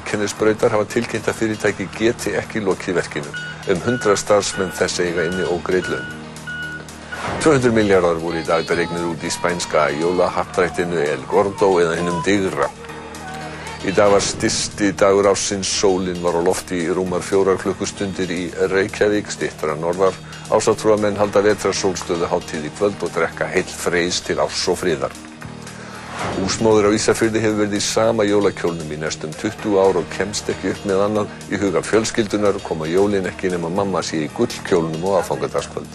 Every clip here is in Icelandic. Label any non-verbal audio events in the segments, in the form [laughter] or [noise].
Reykjanesbrautar hafa tilkynnt að fyrirtæki geti ekki lokið verkinu. Um 100 starfsmenn þess eiga inni og greidlaun. 200 miljardar voru í dag dregnir út í spænska jólahappdrættinu El Gordo eða hinnum digra. Í dag var styrsti dagur ásins, sólinn var á lofti í rúmar fjórar klukkustundir í Reykjavík, stittra norðar. Ásatrúamenn halda vetra sólstöðu háttíð í kvöld og drekka heill freys til árs og friðar. Húsmóður á Ísafyrði hefur verið í sama jólakjólnum í næstum 20 ár og kemst ekki upp með annað. Í huga fjölskyldunar koma jólin ekki nema mamma sé í gullkjólnum og aðfangadagskvöld.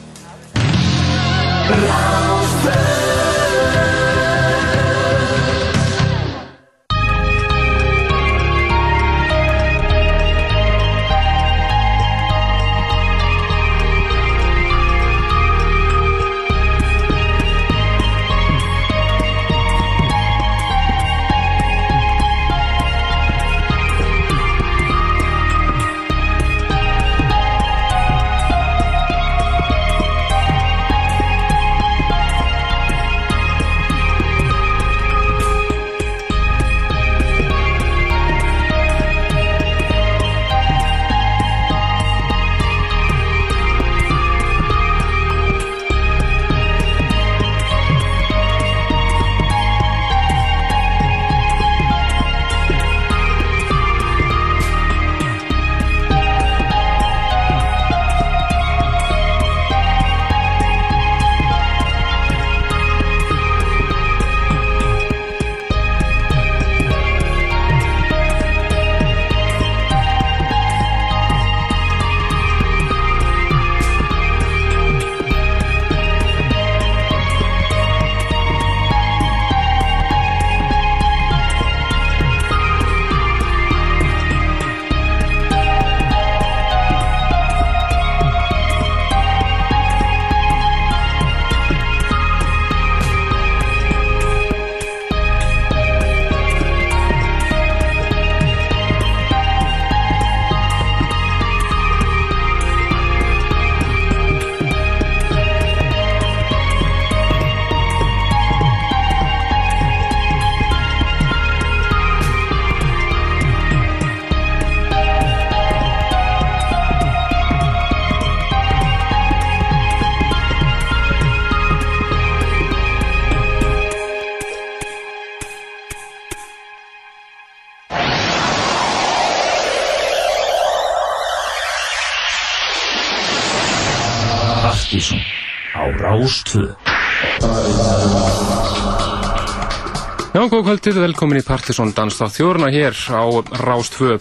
Kvöldið, velkomin í Partíson Danstáð þjórna hér á Rástvö.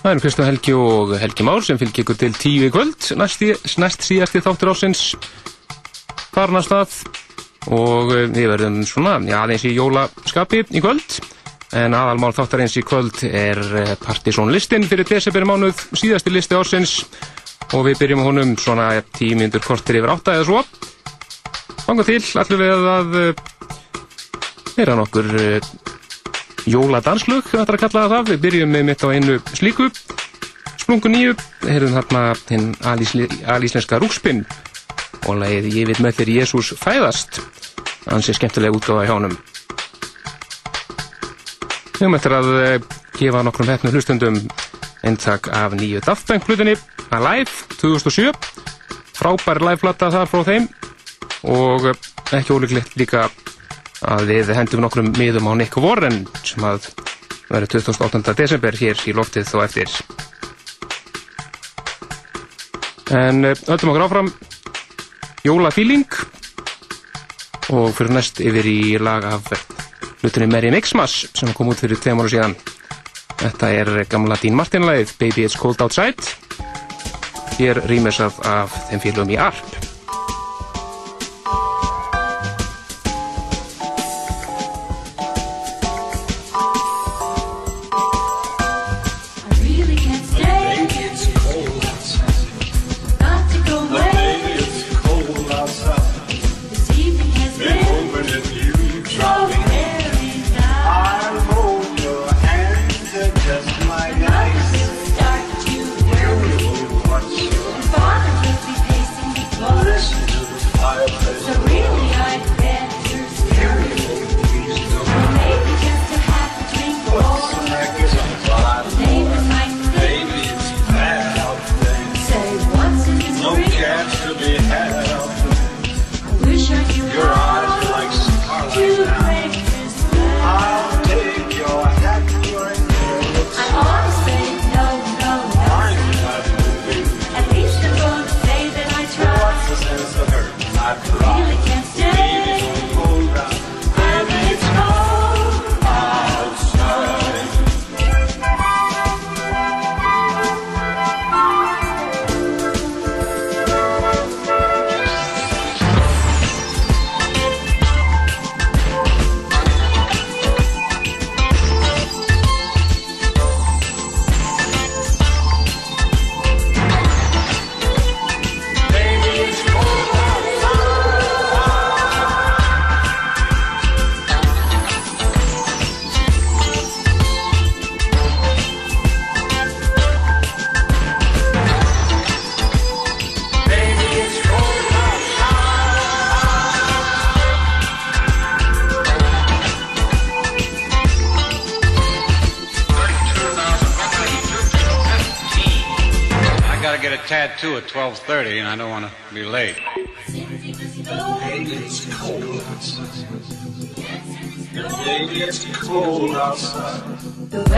Það eru Kristján Helgi og Helgi Már sem fylgir ykkur til tíu í kvöld, næst, í, næst síðasti þáttur ásins farna stað og eh, við verðum svona, aðeins í jólaskapi í kvöld. En aðalmál þáttarins í kvöld er eh, Partíson listin fyrir desember mánuð, síðasti listi ásins og við byrjum honum svona tíu myndur kortir yfir átta eða svo. Fanga til, allur við að eh, heyra nokkur uh, jóladanslug, þetta er að kalla það. Við byrjum með mitt á einu slíku, splungu nýju, heyrum þarna hinn alíslenska rúkspinn og lagið Ég veit með þér Jésús fæðast. Þannig sé skemmtilega útgáða hjá honum. Við eftir að uh, gefa nokkrum hefnum hlustundum eintak af nýju Daft Punk hlutinni Alive 2007 frábær live-platta þar frá þeim og uh, ekki ólíklegt líka að við hendum nokkrum miðum á Nick Warren sem að verður 28. desember hér í loftið þó eftir. En öllum okkur áfram. Jólafíling. Og fyrir næst yfir í lag af hlutinni Merry Mixmas sem kom út fyrir tveim ára síðan. Þetta er gamla Dean Martin lagið Baby It's Cold Outside. Hér rýmis af, þeim félagum í ARP 12:30, and I don't want to be late. It's cold outside. It's cold outside.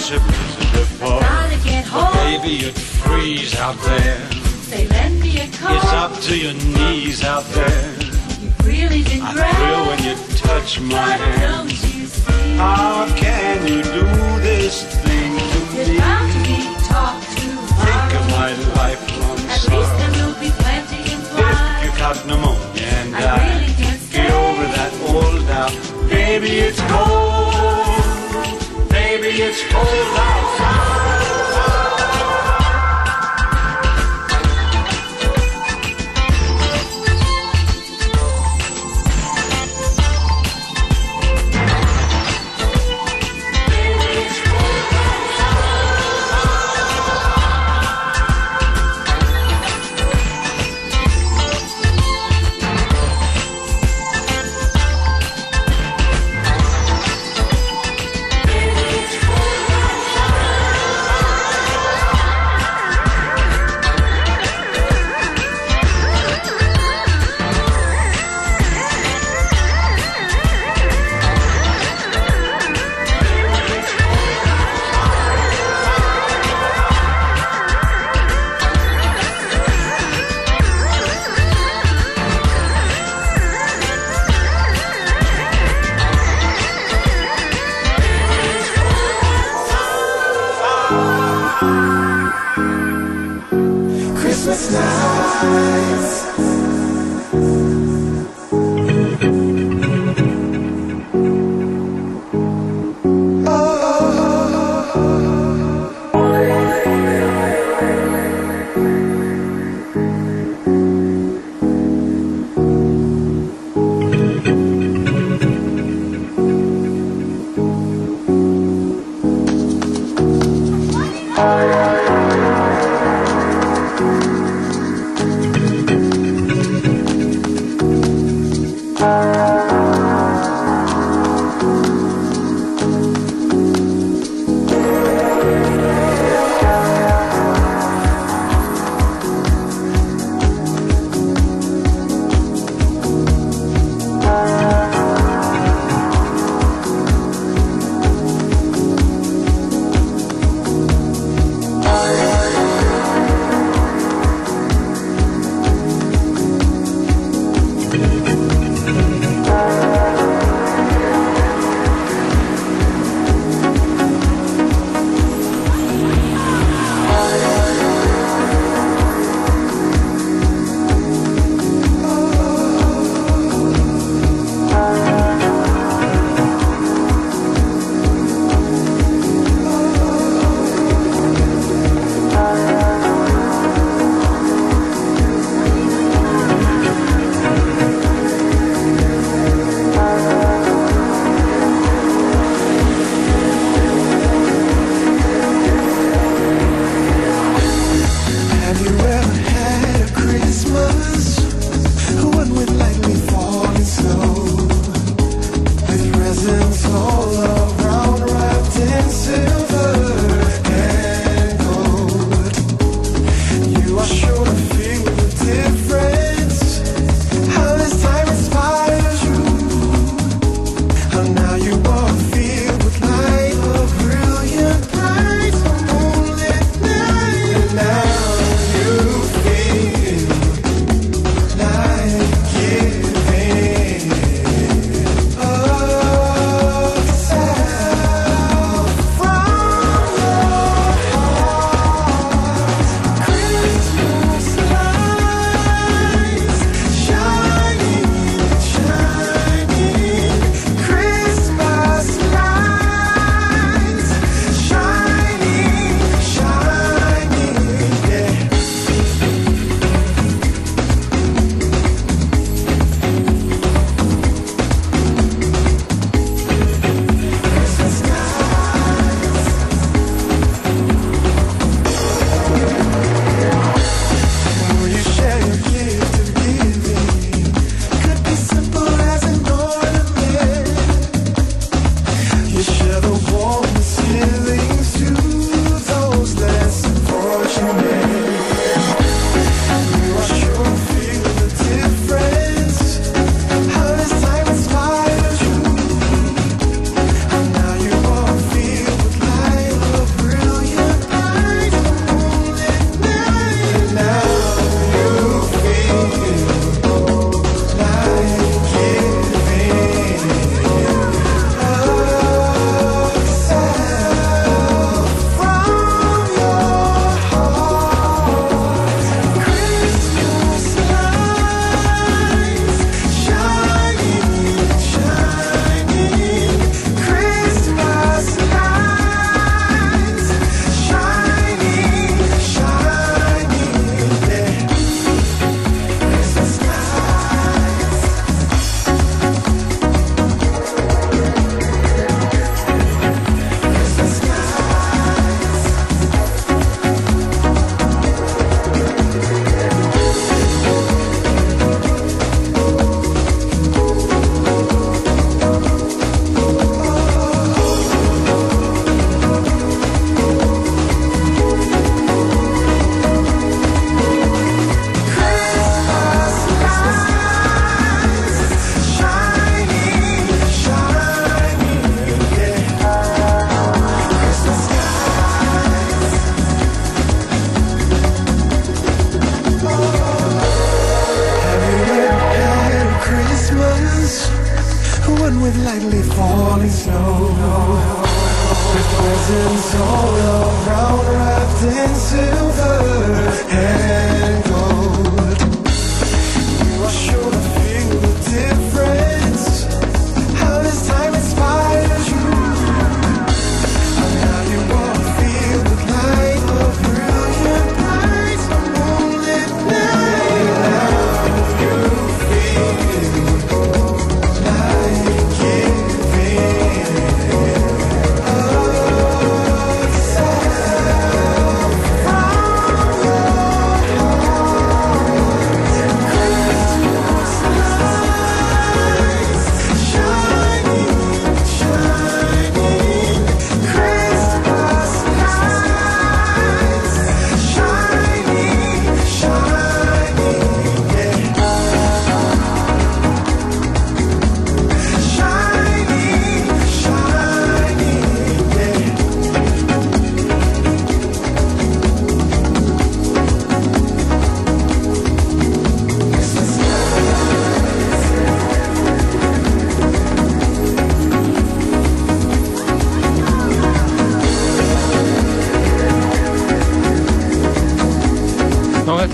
Never such a blizzard before. Gotta get home. Baby, you'd freeze out there. Say, lend me a coat. It's up to your knees out there. You've really been I great. thrill when you touch my But hand. don't you see? How can you do this thing to You're me? bound to be talked to Think of my lifelong At least there will be plenty in If you caught pneumonia and I died, really can't get over that old doubt. Baby, it's cold. Baby, it's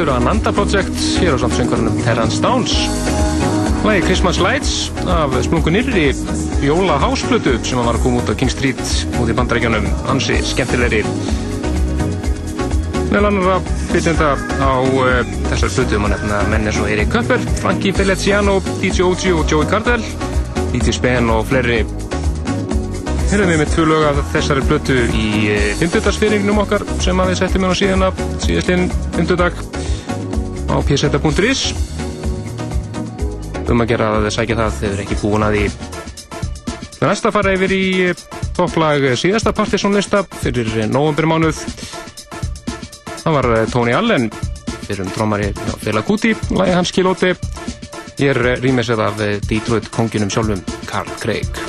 hlustendur á Ananda Project hér á samt söngvarnum Terran Stáns. Lægi Christmas Lights af Splungunir í Jóla Hásflötu sem var að koma út á King Street út í bandarækjunum ansi skemmtilegri. Meðal annara byrjenda á eh, uh, þessar hlutu mann efna menn eins og Eirik Köpper Franki Belleziano, DJ OG og Joey Cardell DJ Spen og fleiri. Herðum við með tvö lög af þessari blötu í eh, 50-dagsfyrringnum okkar sem að við settum hérna síðan að síðastinn 50 dag á pseta.is um að gera að þið sækja það þau eru ekki búin að því. Það næsta fara yfir í eh, topplag eh, síðasta partysónlista fyrir eh, nógumbir mánuð það var Tony Allen fyrir um drómari Felaguti lægi hans kilóti ég er rýmisett af Detroit konginum sjálfum Carl Craig.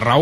Á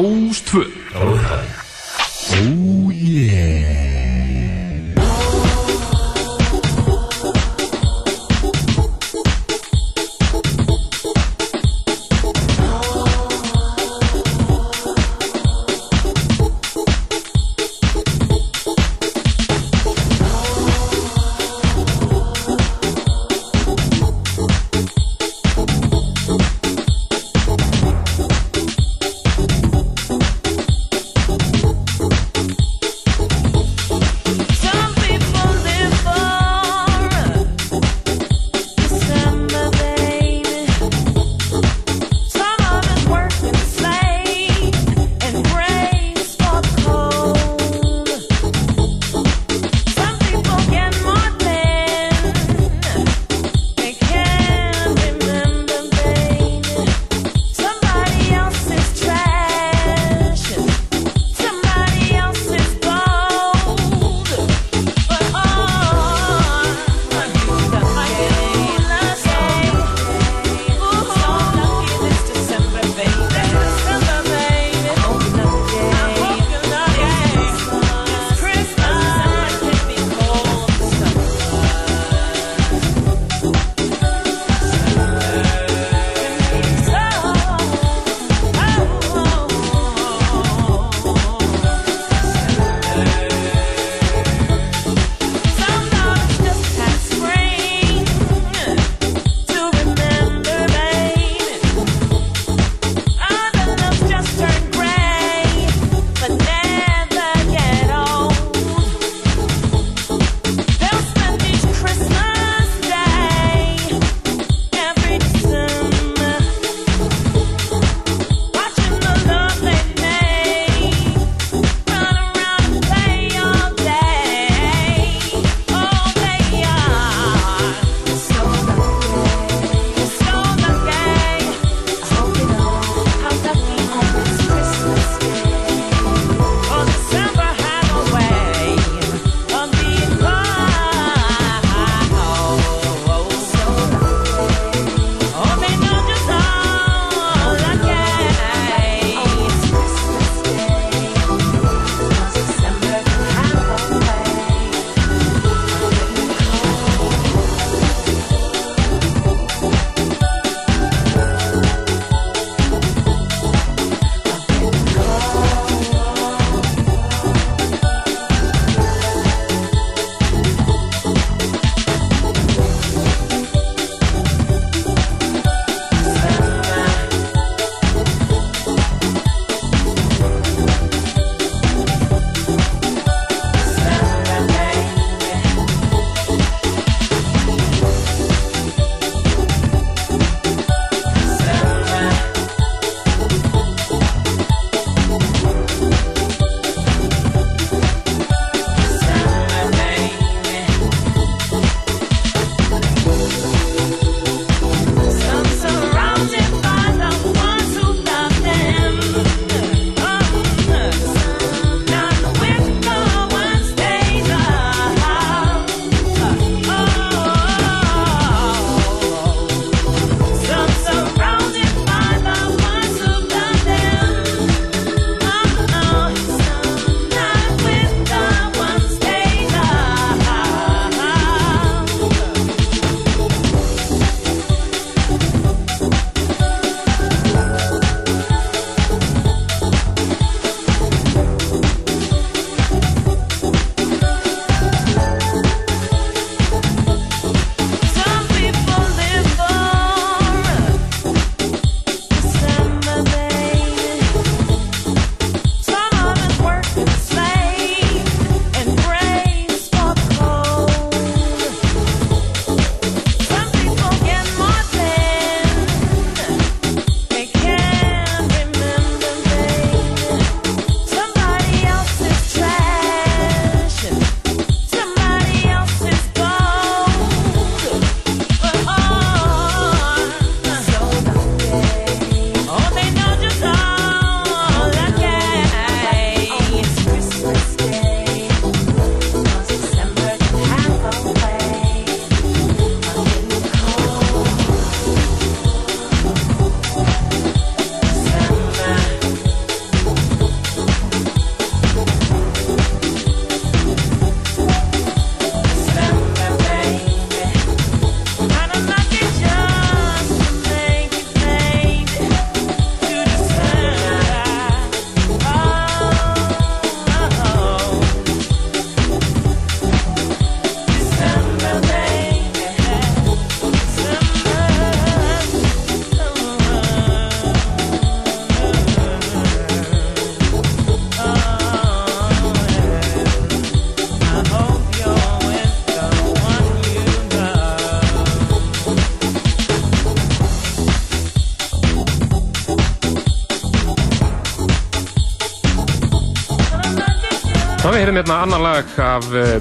Hefum hérna annan lag af uh,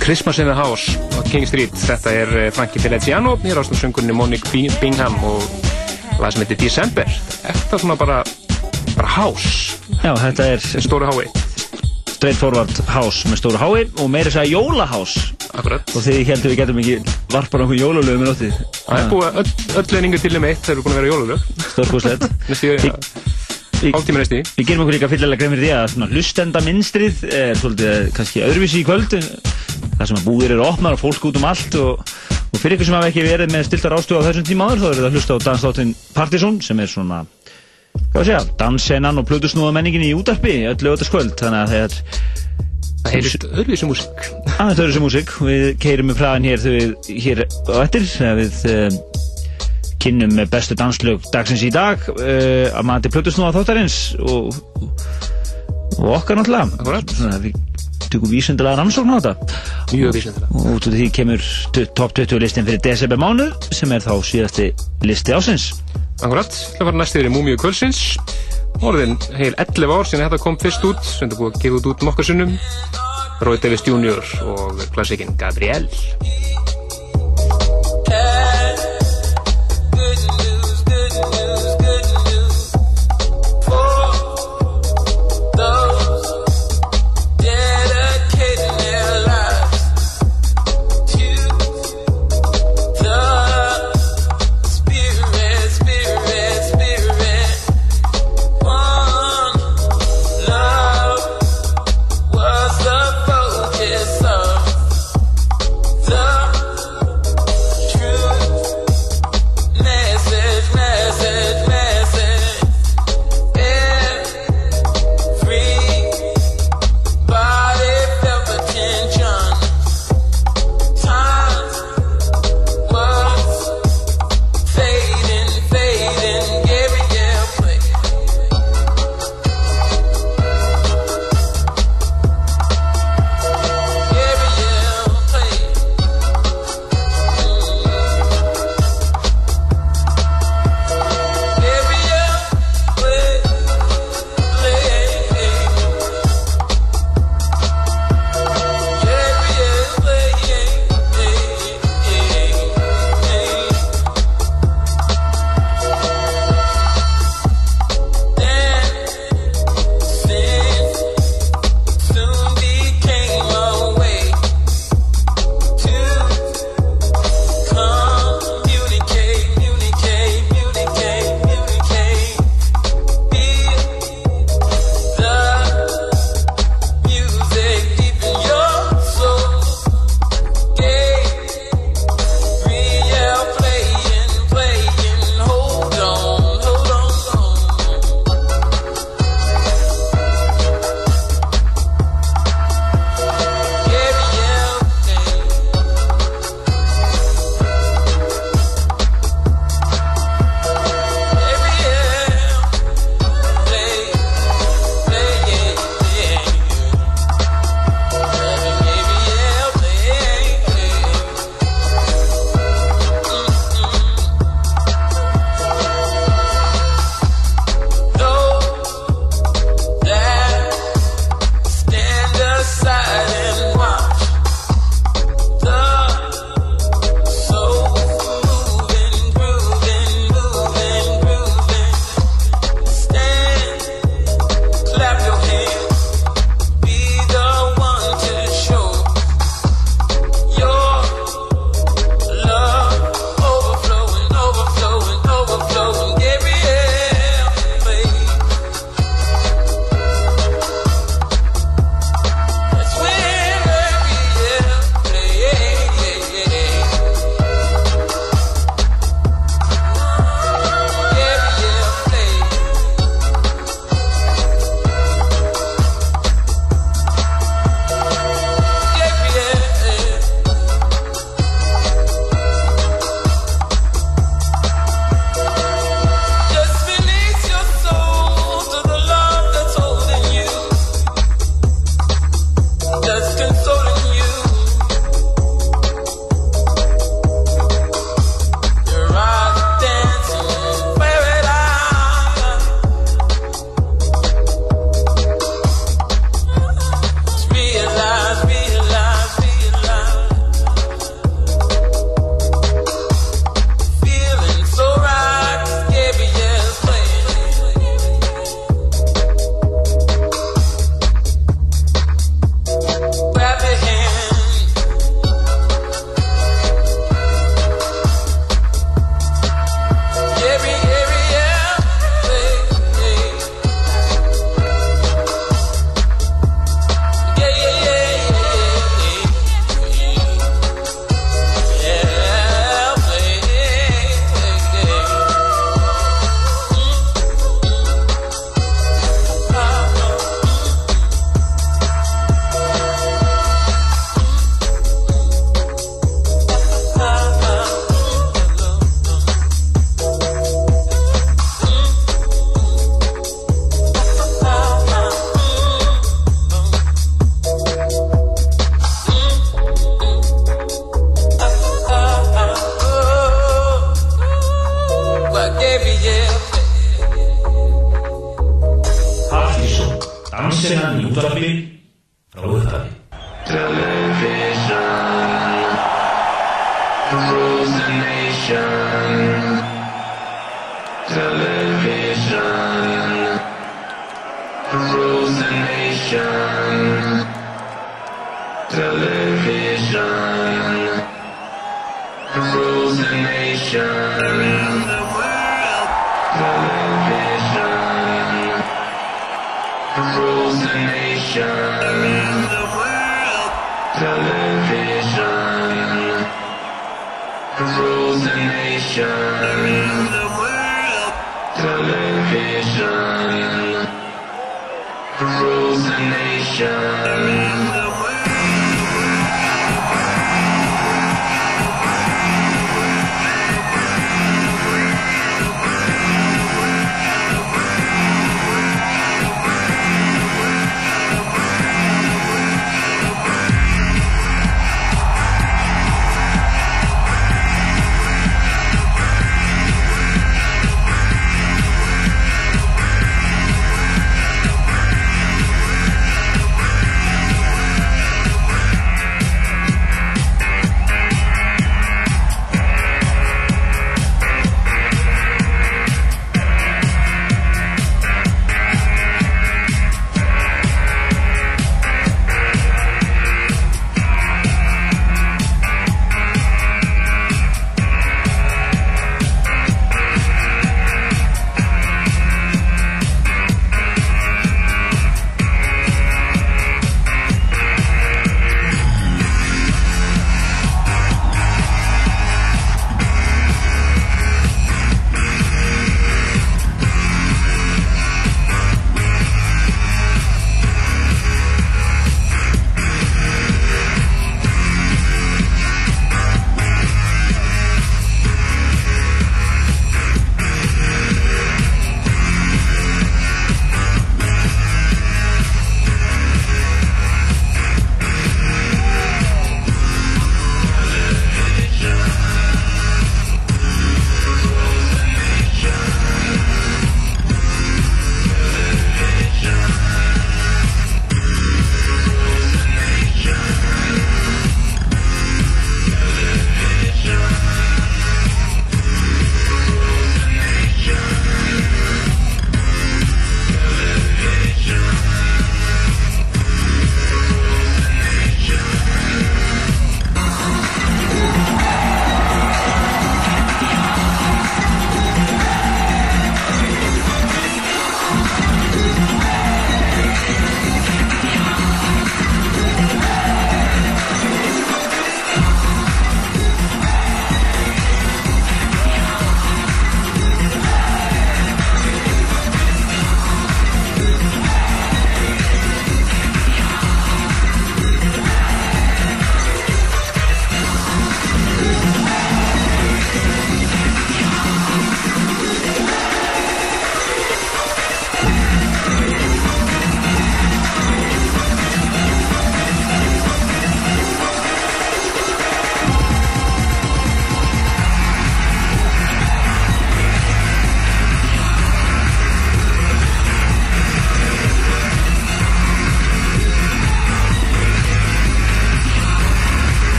Christmas in the House á King Street. Þetta er uh, Frankie Feliciano, hér ástum söngunni Monique Bing- Bingham og lag sem heitir December. Þetta er svona bara, bara house, Já, þetta er stóru hái. straight forward house með stóru hái og meira þess að jólahás Akkurat. og þið heldum við getum ekki varpar okkur jólalögum í nóttið Það er búið öll, öll leiningu til um eitt þegar við búin að vera jólulög. stórkúslegt [laughs] Næstu, Við- gerum okkur líka fyllilega grein fyrir því að svona hlustenda minnstrið er svolítið eh, kannski öðruvísi í kvöld. Þar sem að búðir eru opnar og fólk út um allt og, og fyrir ykkur sem hafa ekki verið með stiltar ástöðu á þessum tíma áður þá eru það að hlusta á dansþáttin Partizón sem er svona hvað sé ég, dansennan og plötusnúða menningin í útarpi öllu öðarskvöld þannig að það er Það heyrist öðruvísi músík. aðeins öðru sem músík. Við keirum með fræðin hér þegar við hér á eftir þegar við kynnum bestu danslög dagsins í dag uh, að mati plötusnúða þáttarins og, og okkar náttúrulega. Við tökum vísendilega rannsókn á þetta. Mjög vísindilega. og út af því kemur top 20 listin fyrir desember mánuð sem er þá síðasti listi ásins Akkurat, það var næst yfir í Múmiu Kvölsins Orðin heil 11 ár sinni þetta kom fyrst út sem þetta búið að gefa út út nokkur sinnum. Roy Davis Jr. og klassikinn Gabriel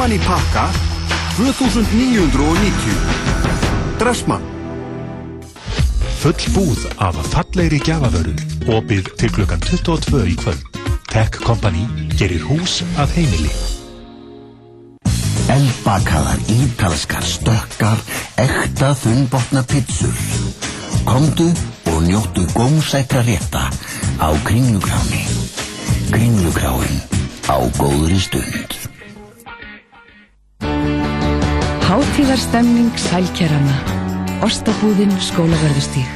saman í pakka 2990. Dressmann. Full búð af fallegri gjafavöru opið til klukkan 22 í kvöld. Tech Company gerir hús að heimili. Elbakaðar, ítalskar, stökkar, ekta þunnbotna pizzur. Komdu og njóttu gómsækra rétta á Kringlugráni. Kringlugráin á góðri stund. Hátíðarstemning sælkerana. Ostabúðin skólaverðustíg.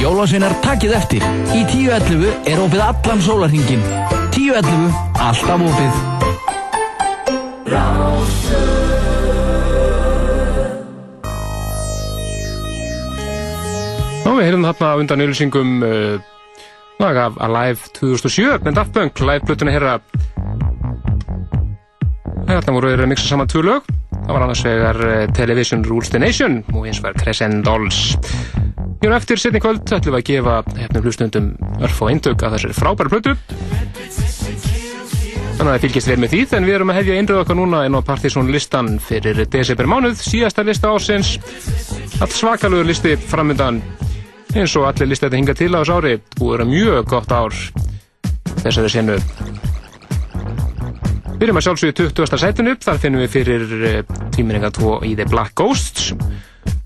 Jólasveinar takkið eftir. Í 10.11 er opið allan sólarhingin. 10.11 alltaf opið. Ná, við heyrðum þarna undan ylsingum uh, lag af Alive 2007 með Daft Punk, live-plötuna herra Þarna voru þeirra að mixa saman tvö lög Það var annars vegar uh, Television Rules the Nation og Crescent Dolls. Hér á eftir setni kvöld ætlum við að gefa hefnum hlustundum örf og eindök af þessari frábæra plötu. Þannig að það fylgist vel með því en við erum að hefja einröðu okkar núna inn á Partizón listan fyrir desember mánuð síðasta lista ásins all svakalugur listi framöndan eins og allir listi þetta hinga til á þessu ári. Og vera mjög gott ár þessari senu Byrjum að sjálfsögju 20. sætun upp. Þar finnum við fyrir tíminninga 2 í The Black Ghosts.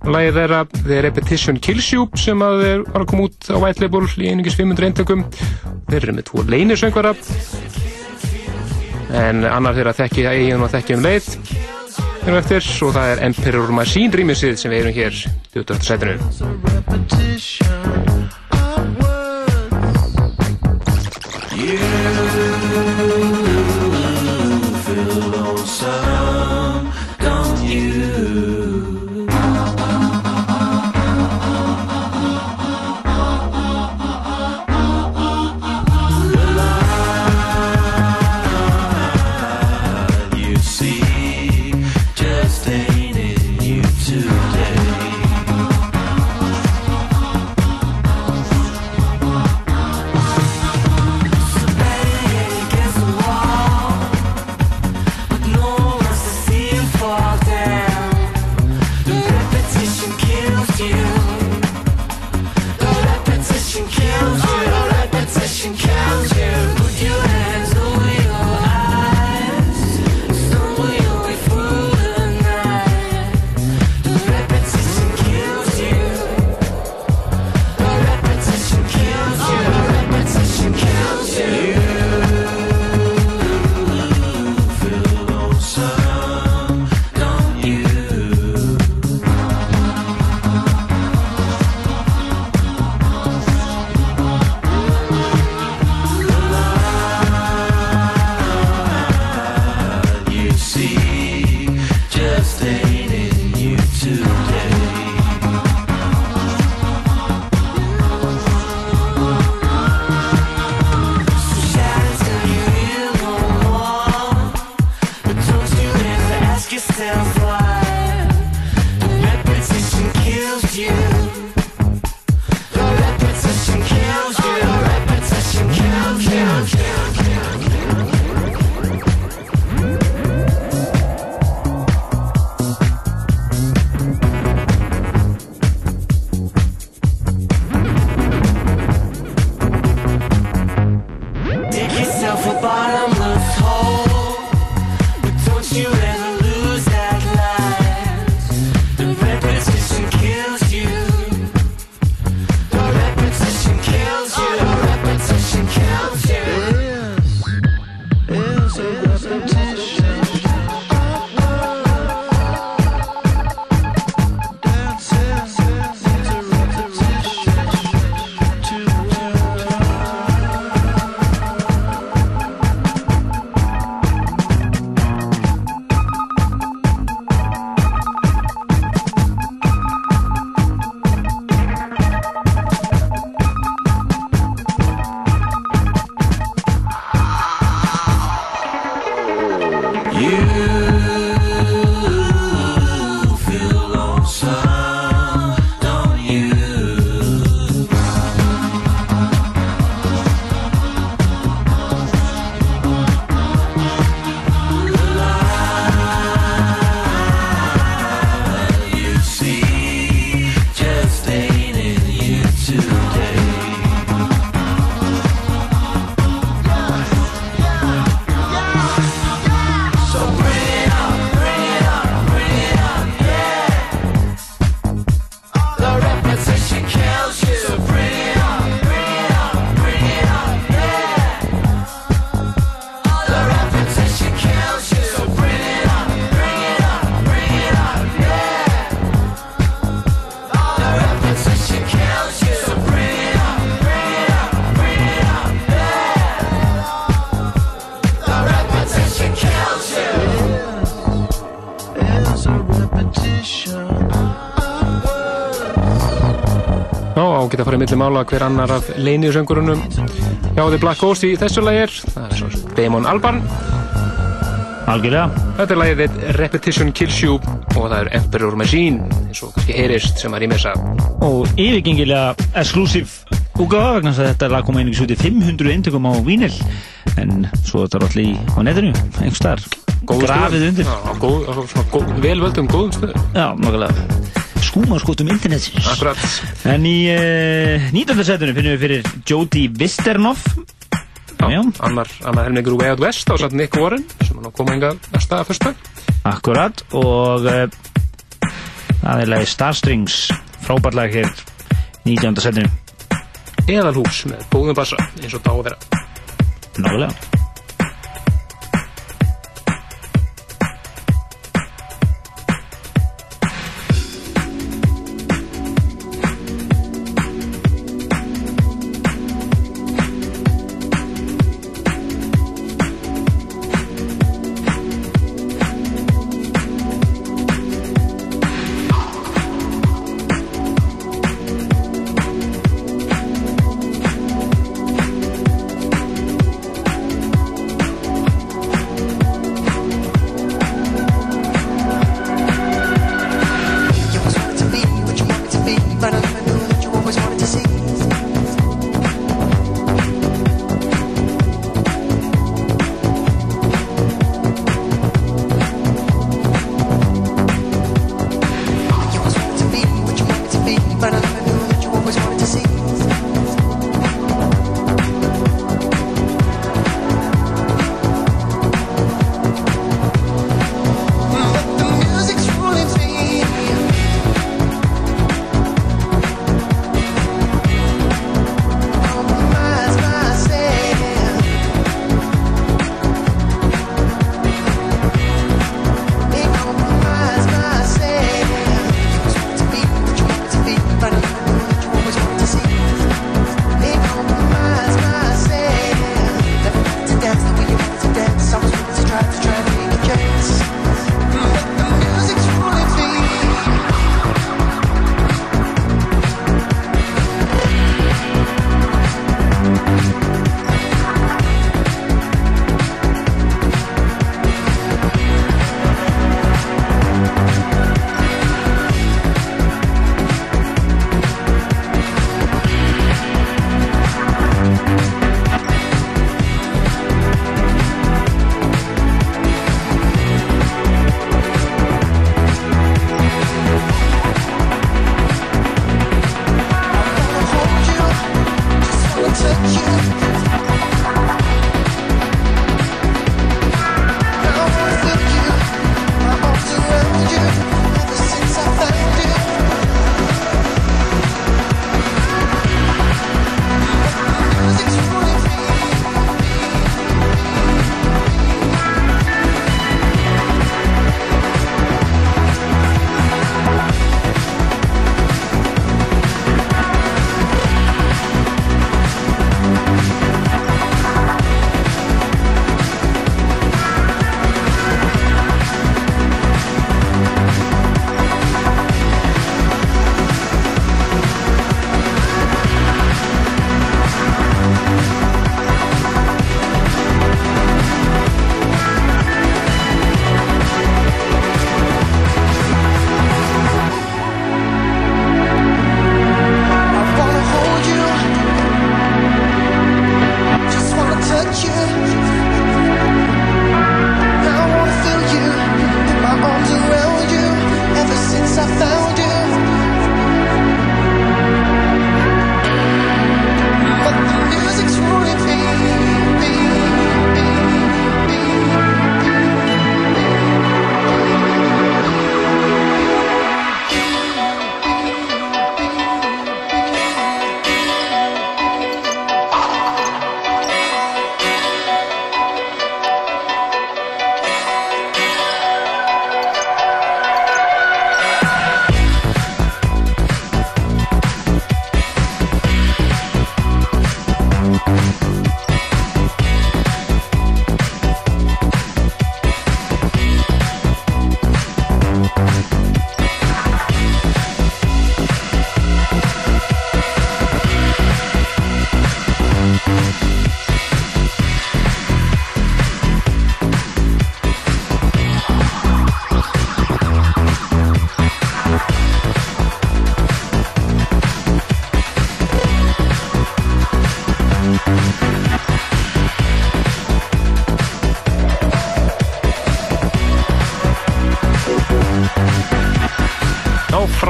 Lægið þeirra The Repetition Kills You sem að þeir var að koma út á White Label í einingis 500 eintökum. Þeir eru með tvo leynisöngvara en annar þeirra þekki eigin og þekki um leið. Erum eftir og það er Emperor Machine rýmisið sem við erum hér 20. sætinu Já, á geta farið milli mála hver annar af leinjusöngurunum hjá The Black Ghost í þessu lægir. Það er svo Damon Albarn. Algjörlega. Þetta er lægið Repetition Kills You og það er Emperor Machine, eins og kannski heyrist sem að rýmessa. Og yfirgengilega exclusive útgáfa vegna þess að þetta lag kom einnig svo til 500 eintökum á vínil en svo er þetta allir í, á netinu einhvers staðar, grafið undir Já, góð, svona góð, velvöldum góðum stöðum. Já, nokkulega skúmaskotum internetsins Akkurat En í uh, 19. setinu finnum við fyrir Jody Wisternoff Já, Annar, annar helmingur Way Out West á satt Nick Warren sem hann koma enga næsta að fyrsta. Akkurat og uh, er lagi Starstrings frábært lag hér 19. setinu Eðalhús með góðum bassa eins og dá að vera. Nálega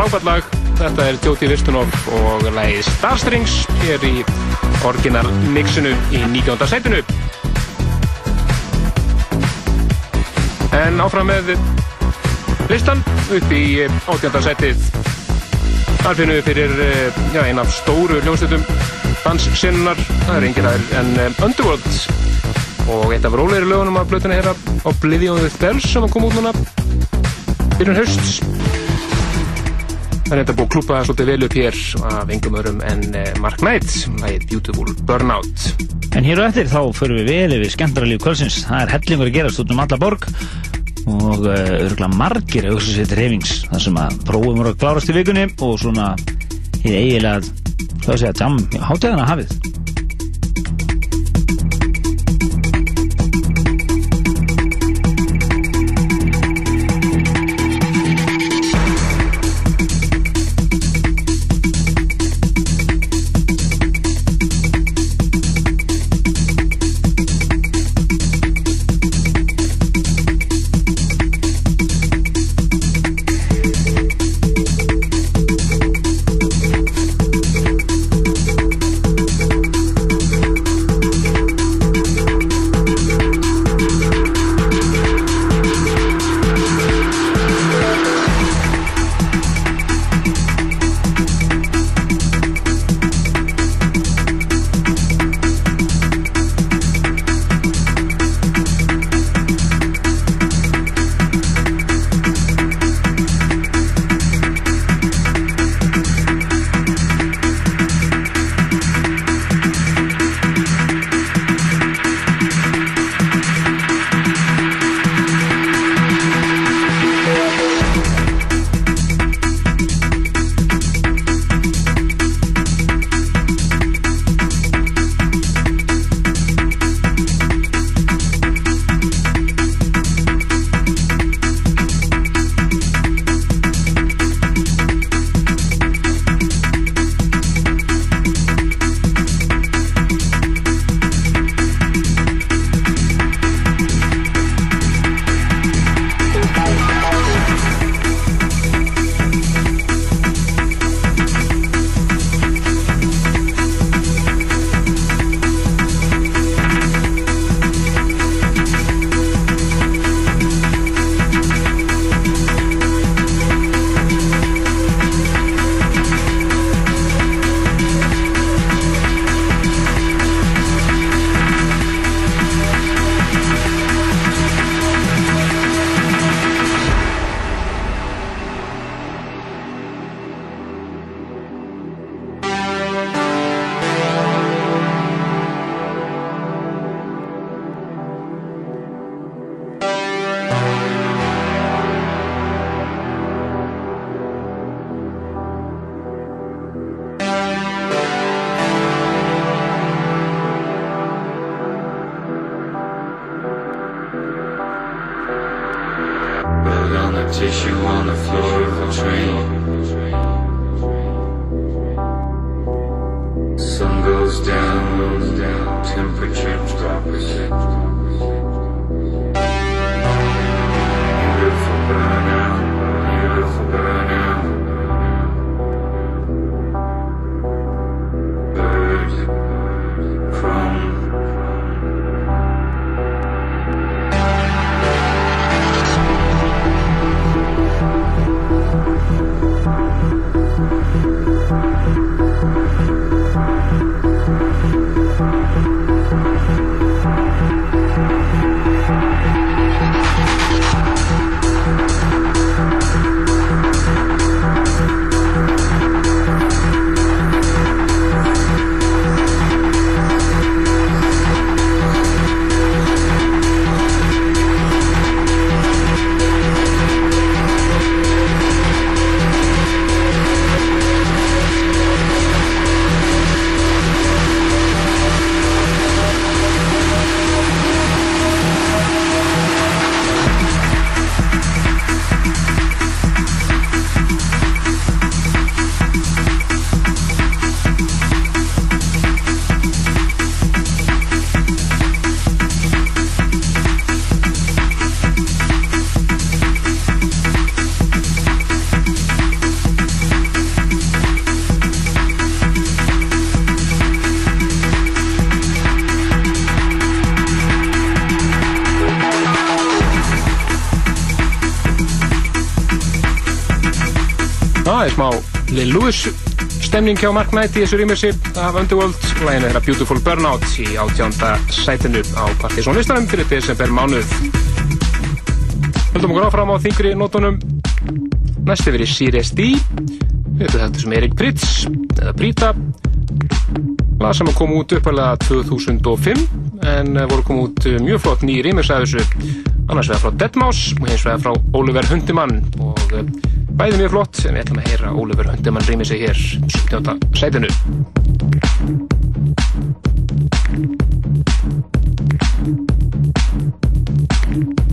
frábært lag. Þetta er Jóti Vistunov og lagið Starstrings hér í orginal mixinu í 19. sætinu. En áfram með listan upp í 18. sætið. Þar finnum við fyrir eh, já, ein af stóru hljómsveitum danssinnar. Það er engin aðeins en um, Underworld og eitt af rólegri lögunum af blötuna hér Oblivion with Bells sem kom út núna byrjun hausts. Það er þetta búið að klúpa svolítið vel upp hér af engum öðrum en eh, Mark Knight, lagið Beautiful Burnout. En hér og eftir þá förum við vel yfir skemmtaralíf kvölsins. Það er hellingur að gerast út um alla borg og uh, örgulega margir auðvitað reyfings þar sem að prófum voru að klárast í vikunni og svona hér eiginlega, hvað sé að jam hátegana hafið. Louis stemning hjá Mark Knight í þessu rýmissi af Underworld. Læginu þeirra Beautiful Burnout í átjánda sætinu á Partiðsson listanum fyrir desember mánuð. Höldum okkur áfram á þingri nótunum. Næstu verið Sirius D við veitum þetta sem Erik Pritz eða Brita lag sem kom út uppalega 2005 en eh, voru kom út eh, mjög flott ný rýmis af þessu. Annars vegar frá Deadmau5 og hins vegar frá Oliver Hundimann og eh, bæði mjög flott en við ætlum að heyra Oliver Hundimann rýmisi hér 17. sætinu Já,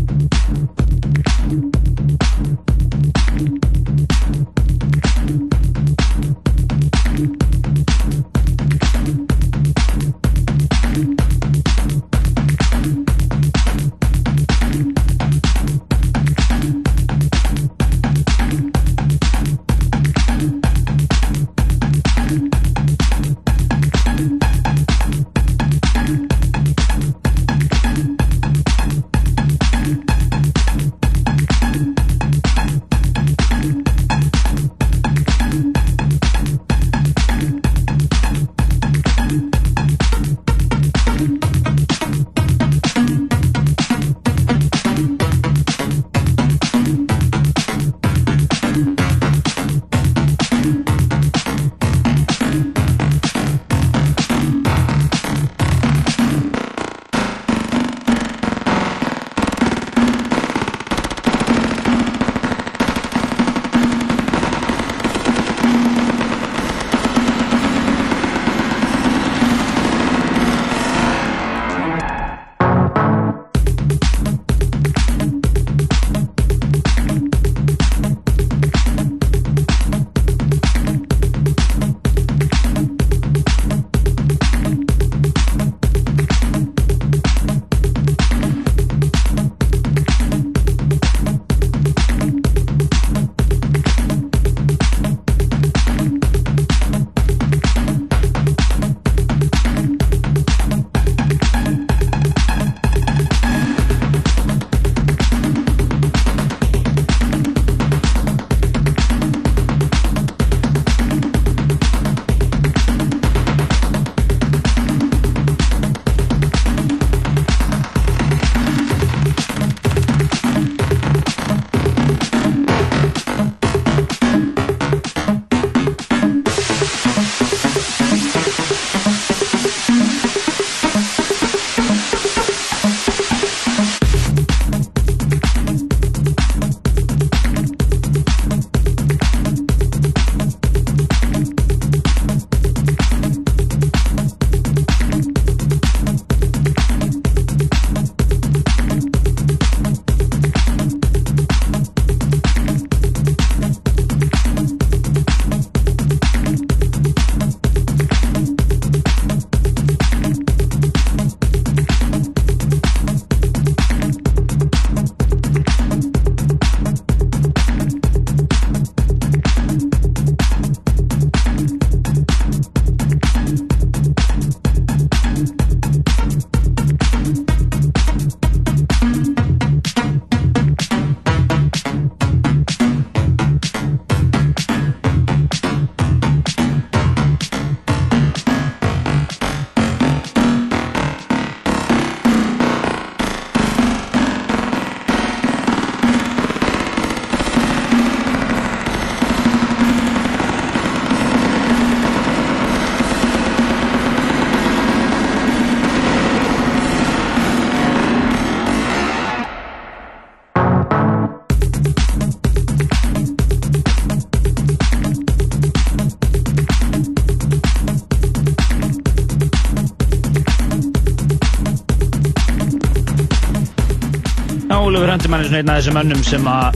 Hendimann er svona einn af þessum mönnum sem að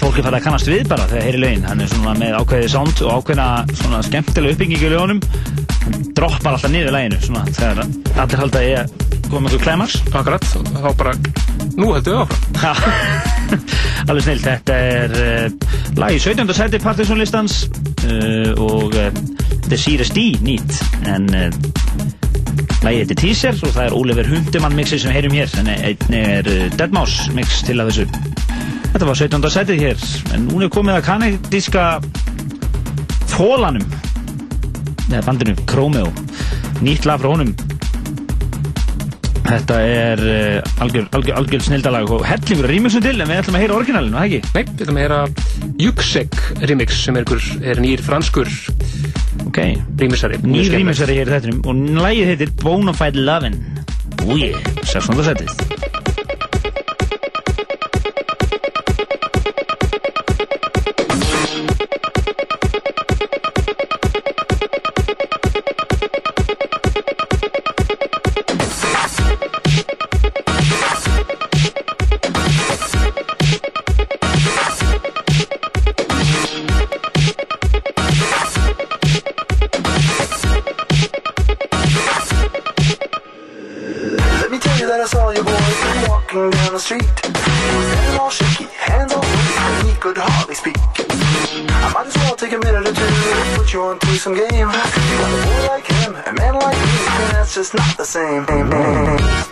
fólk er farið að kannast við bara þegar heyri lögin. Hann er svona með ákveðið sound og ákveðina svona skemmtilega uppbyggingu í lögunum. Hann droppar alltaf niður læginu svona þegar allir halda að ég koma með einhver climax. Akkurat, þá bara, nú heldur við áfram. [laughs] Alveg snill. Þetta er uh, lag í 17. seti Partiðsson listans uh, og uh, þetta er D nýtt en uh, lagið heitir Teaser og það er Oliver Hundimann mixið sem heyrum hér en einnig er uh, Deadmau5 mix til af þessu. Þetta Þetta var 17. setið hér, en núna er komið að kanadíska Fólanum, eða bandinu Chromeo, nýtt lag frá honum. Þetta er uh, algjör, algjör, algjör snildalag og hellingur rýmingsum til, en við ætlum að heyra orginalinu, það ekki? Nei, við ætlum að heyra Juksek remix sem er, er nýr franskur Ok. rýmisari. Nýr rýmingsari hér í þettinum og lagið heitir Bonafide Lovin'. Úi, 16. setið. To put you on through some game. You got a boy like him, a man like me, and that's just not the same.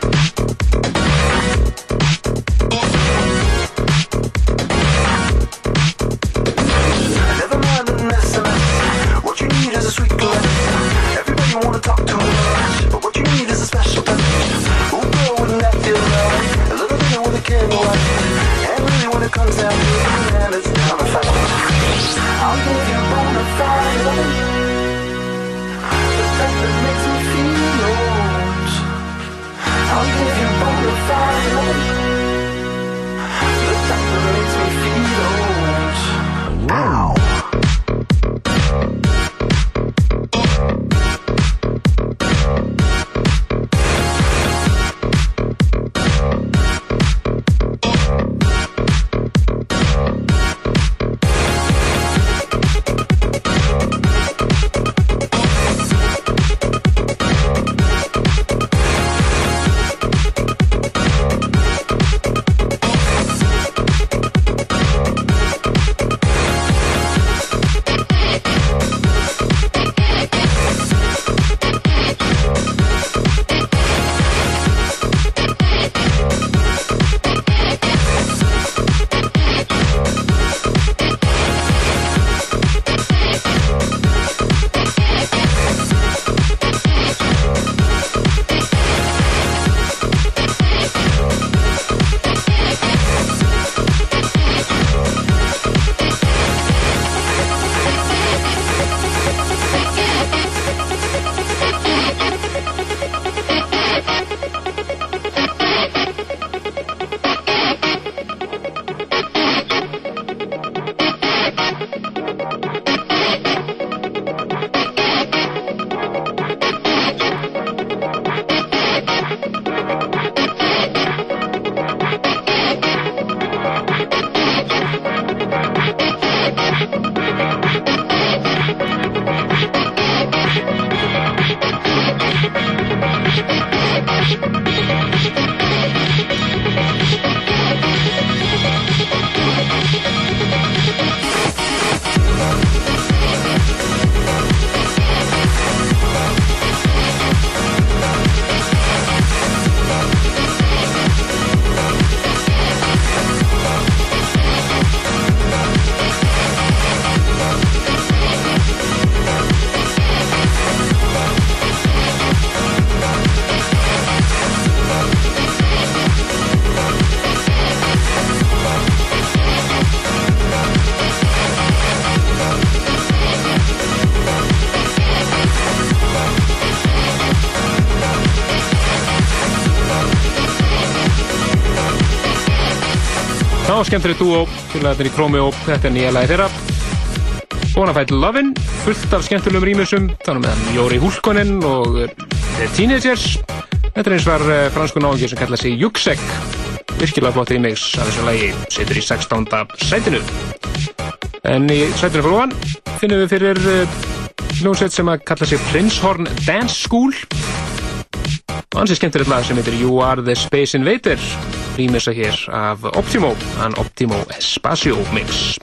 Já, skemmtilegt dúo, félagarnir í Krómi og þetta er nýja lagi þeirra. Bonafide Lovin', fullt af skemmtilegum rýmisum, þannig meðan Jóri Húlkonen og The Teenagers. Þetta er eins var uh, fransku náðungi sem kalla sig Juksek. Virkilega flott rýmix af þessu lagi, setur í 16. sætinu. En í sætinu fyrir ofan finnum við fyrir uh, hljómsveit sem að kalla sig Princehorn Dance School. Og hans er skemmtilegt lag sem heitir You Are The Space Invader rýmisa hér af Optimo en Optimo Espacio Mix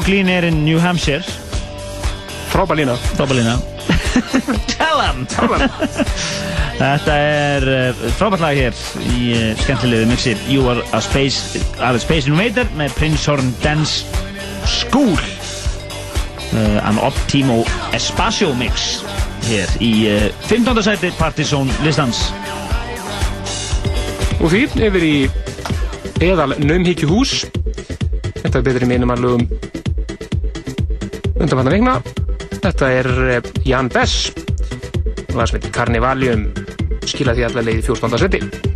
No clean air in New Hampshire. Frábælína Frábælína [laughs] Tell him. Tell him. Þetta er uh, frábært lag hér í uh, skemmtilegu mixi. You are a Space, are a space Invader með Prince Horn Dance School. Uh, An Optimo Espacio mix hér í uh, 15. sæti Partizón listans. Og því yfir í eðal naumhyggjuhús. Þetta er betri mínum að lögum undanfanna vikna. Þetta er eh, Jan Bess. Heitir Carnivalium skila því allar leið í 14. seti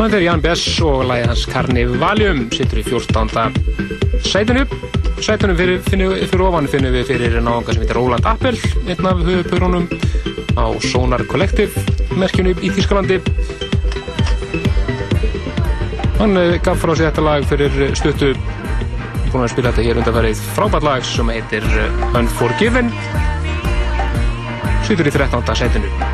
Þetta er Jan Bess og lagið hans Carnivalium sittur í 14. sætinu sætunum fyrir, fyrir ofan finnum við fyrir náðunga sem heitir Roland Appel einn af höfupörunum á Sonar Collective merkjunu í Þýskalandi hann eh, gaf frá sig þetta lag fyrir stuttu búin að spila þetta hér undanfærið frábært lag sem heitir eh, Unforgiven sittur í 13. sætinu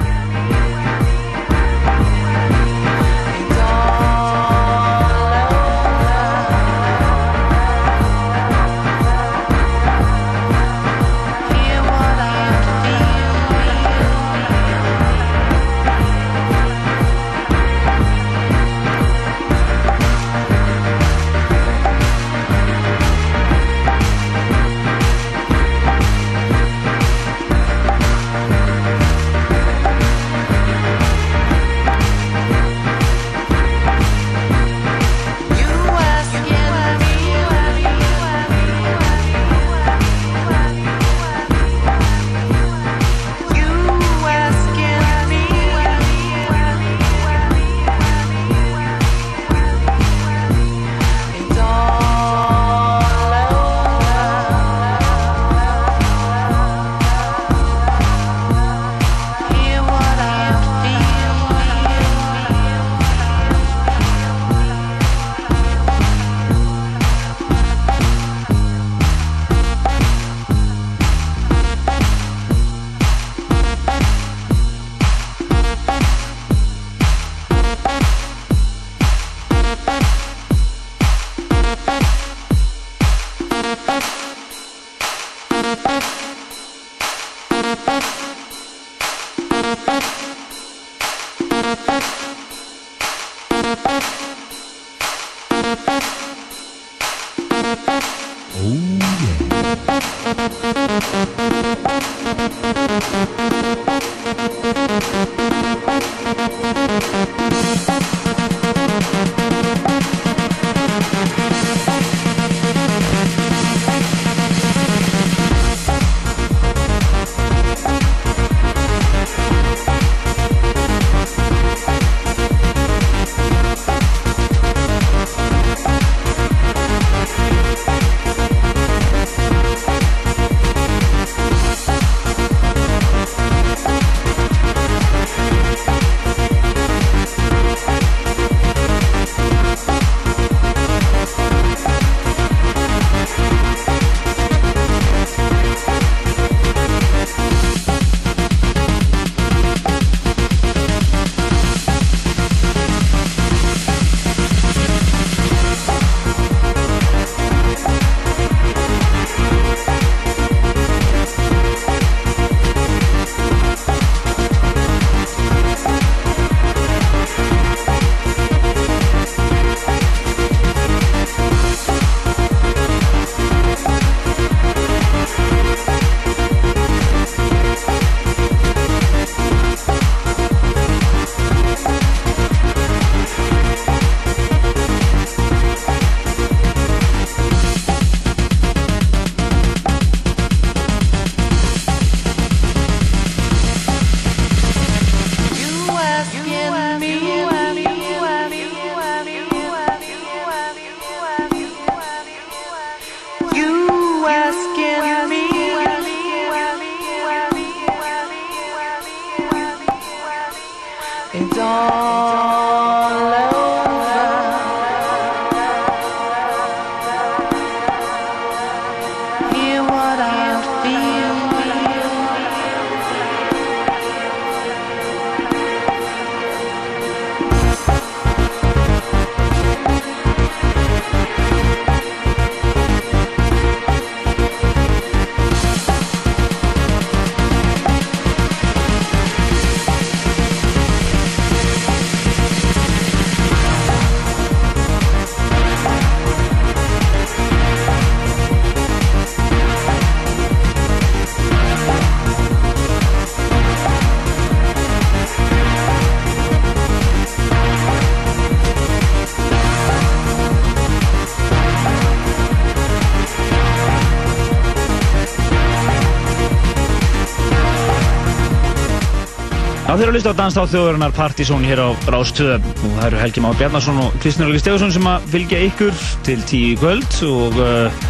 þeir eru að lista á Danstáð þjóðurinnar Partizón hér á Rástöð og það eru Helgi Már Bjarnason og Kristján Olgi Stefansson sem að fylgja ykkur til tíu kvöld og uh,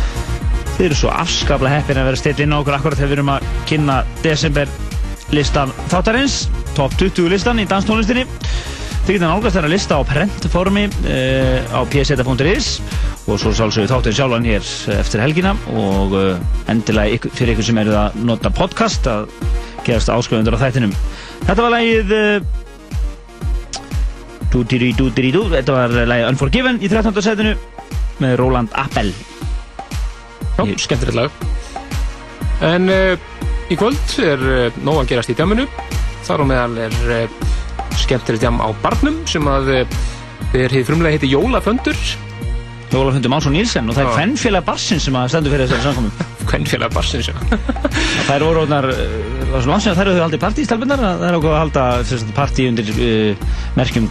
þeir eru svo afskaplega heppin að vera steitt inn á okkur akkurat þegar við erum að kynna desember listan þáttarins top 20 listan í danstónlistinni Þið getur nálgast þennan lista á prentformi uh, á pseta.is og svo sálsögðu þátturinn sjálfan hér eftir helgina og uh, endilega fyrir ykkur sem eru að nota podcast að gerast áskrifundur á þættinum. Þetta var lagið uh, Dúdiri Dúdiri Dú, þetta var lagið Unforgiven í 13. setinu með Roland Appel. Já, skemmtilegt lag. En uh, í kvöld er uh, nóg að gerast í djáminu. Þar á meðal er uh, skemmtilegt djám á barnum sem að þeir hefði frumlega heiti Jólaföndur. Jólaföndur Mánsson Nílsen og það er Já. Kvennfélag Barsins sem að stendur fyrir þessari samkomum. [laughs] Kvennfélag Barsins, já. Það eru orðnar, það var svo langt sem að þær eru haldið partístelpunar, það er okkur að halda partí undir uh, merkjum.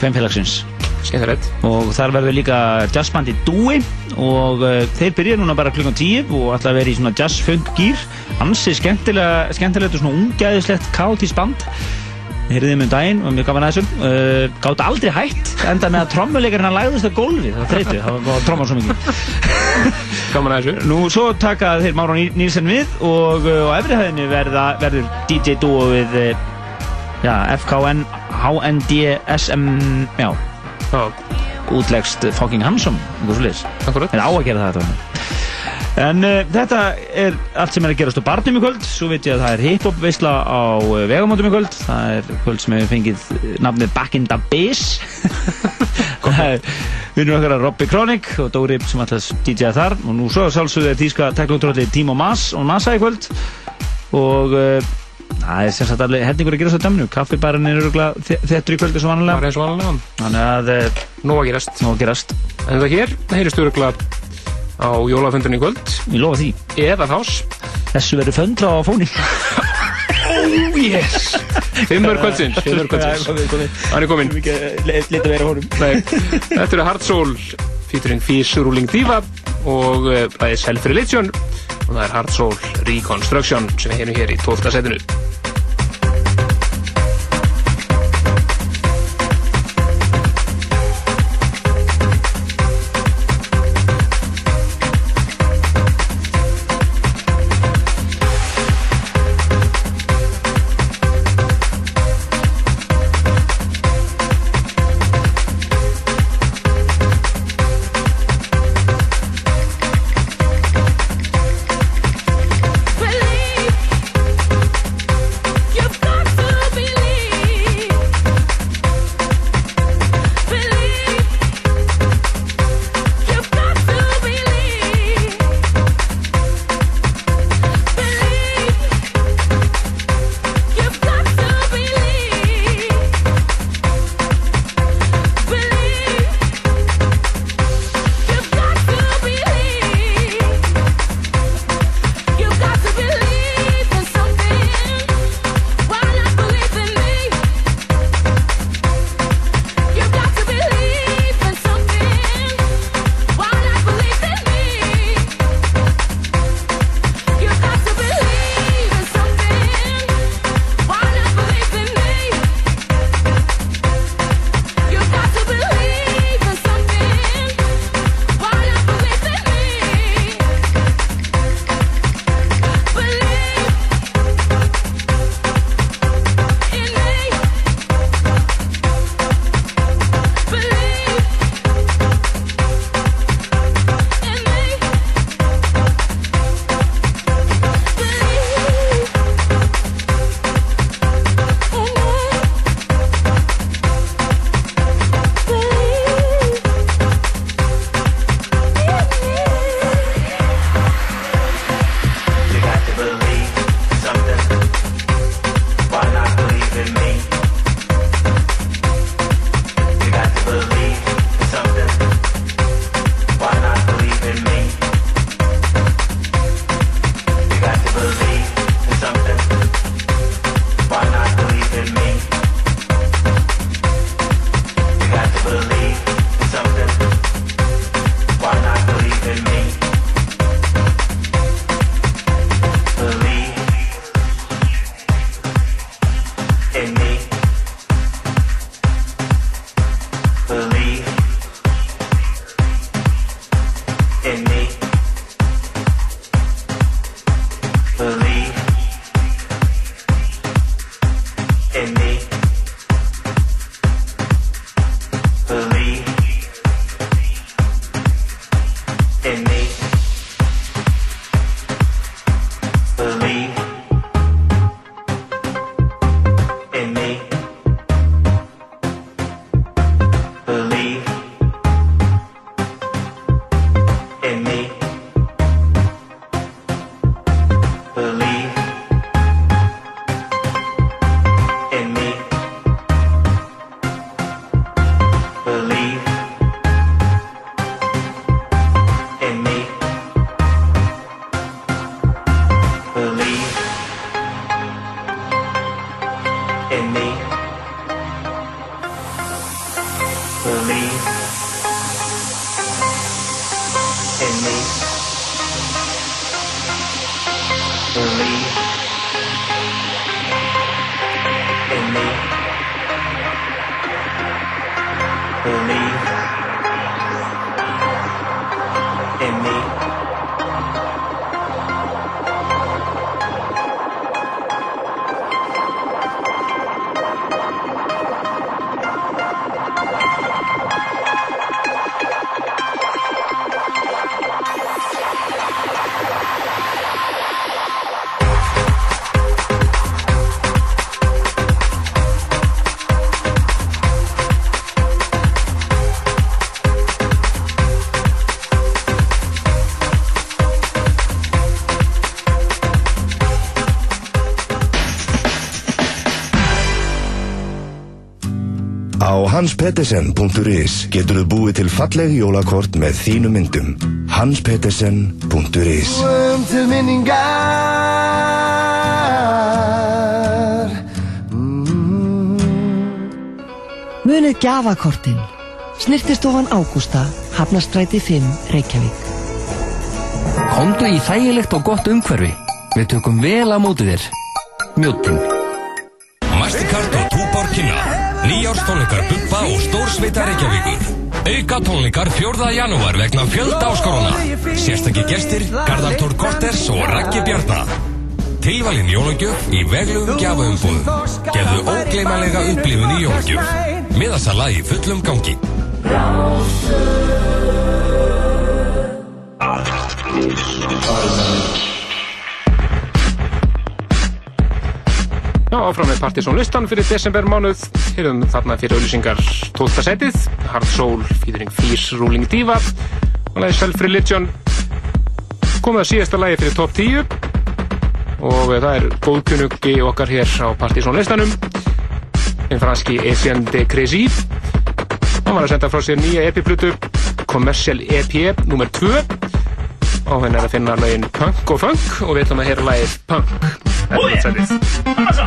Skemmtilegt. Og þar verður líka jazzbandi Dúi og uh, þeir byrja núna bara klukkan 10 og ætla að vera í svona jazz-funk gýr. Ansi skemmtilega, skemmtilegt og svona ungæðislegt kaotísk band. Heyrðið um daginn og mjög gaman að þessum. Uh, gátt aldrei hætt, enda með að trommuleikarinn hann læðist á gólfið, það þreytu, það var trommar svo mikið. [laughs] gaman að þessu. Nú, svo taka þeir Máron Nílsen við og uh, á efrihæðinni verða, verður DJ Duo við uh, já, FKN HND SM já, útlegst fucking handsome einhver sliðis. Akkurat. En á að gera það þetta. En uh, þetta er allt sem er að gerast á barnum í kvöld. Svo veit ég að það er hip-hop veisla á uh, vegamótum í kvöld. Það er kvöld sem hefur fengið uh, nafnið Back in the Bass. [laughs] Það er vinnur okkar að Robby Kronik og Dóri sem alltaf DJ-a þar. Og nú svo sálsögðu er tíska teknótrólli Timo Mas og NASA í kvöld. Og uh, það er sem sagt alveg hefningur að gerast á dæminu. Kaffibarinn er öruglega þettur í kvöld eins og vanlega. Bara eins og vanlega. Þannig að Nóg að gerast. Nóg að gerast. En það hér, það á jólafundunni í kvöld. Ég lofa því. Eða þás. Þessu verður föndra á fóni. Oh yes! Fimmur kvöldsins, fimmur kvöldsins. Hann er kominn. Lítið að vera honum. Þetta eru Hard Soul featuring Fierce Ruling Diva og uh, bæði Self Religion og það er Hard Soul Reconstruction sem við hefum hér í 12. setinu. hanspettersen.is getur þú búið til falleg jólakort með þínu myndum. hanspettersen.is Um til minningar Munið gjafakortin. Snirtistofan Ágústa, Hafnastræti 5, Reykjavík. Komdu í þægilegt og gott umhverfi. Við tökum vel á móti þér. Mjóttin. Nýjárstónleikar Bubba og Stórsveita Reykjavíkur. Auka tónleikar 4. janúar vegna fjölda áskoruna Sérstakki gestir, Garðartór Korters og Raggi Bjarnar Tilvalin jólagjöf í veglugum gjafaumbúðum Gefðu ógleymanlega upplifun í jólagjöf. Miðasala í fullum gangi. Já, áfram með Partizón listan fyrir desember mánuð. Hyrðum þarna fyrir auðlýsingar 12. setið, Hard Soul, featuring Fierce Ruling Diva, og lagi Self Religion. Komið að síðasta lagi fyrir top 10 og það er góðkunnugi okkar hér á Partizón listanum, en franski Etienne de Crécy. Hann var að senda frá sér nýja EP-plutu, Commercial EP nr. 2 og henn er að finna lagin Punk og Funk og við ætlum að heyra lagið Punk. Þetta er setið. Þeir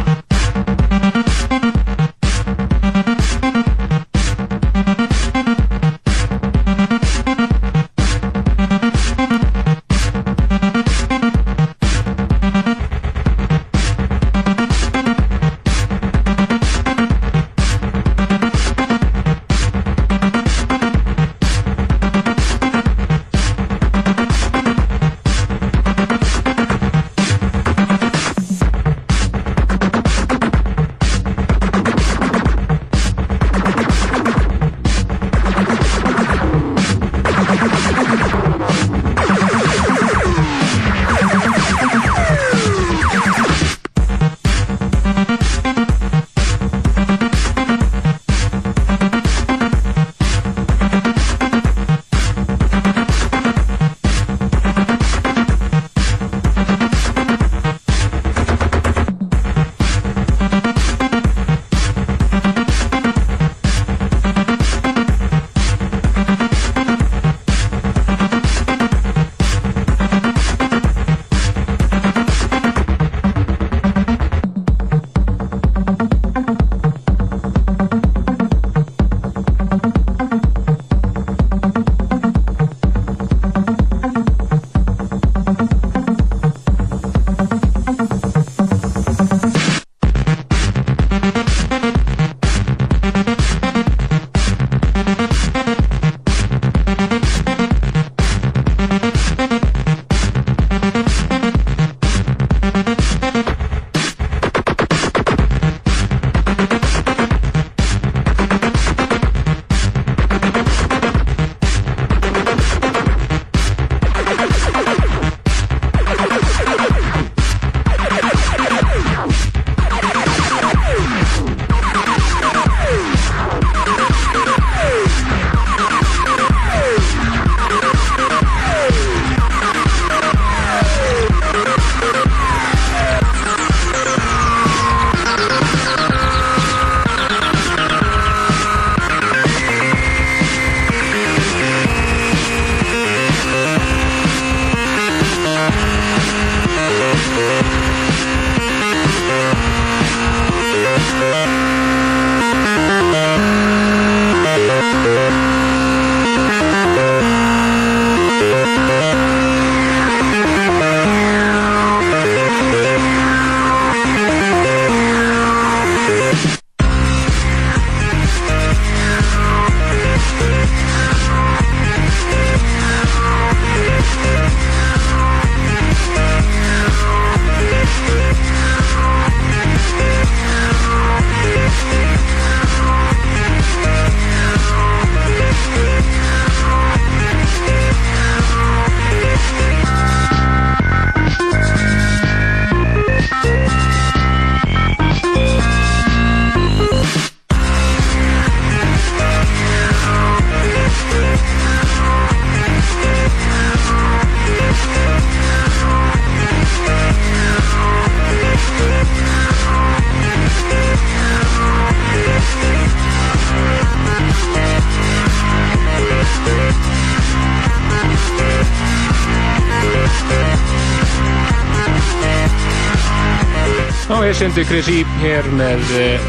sendi Chris E. hér með uh,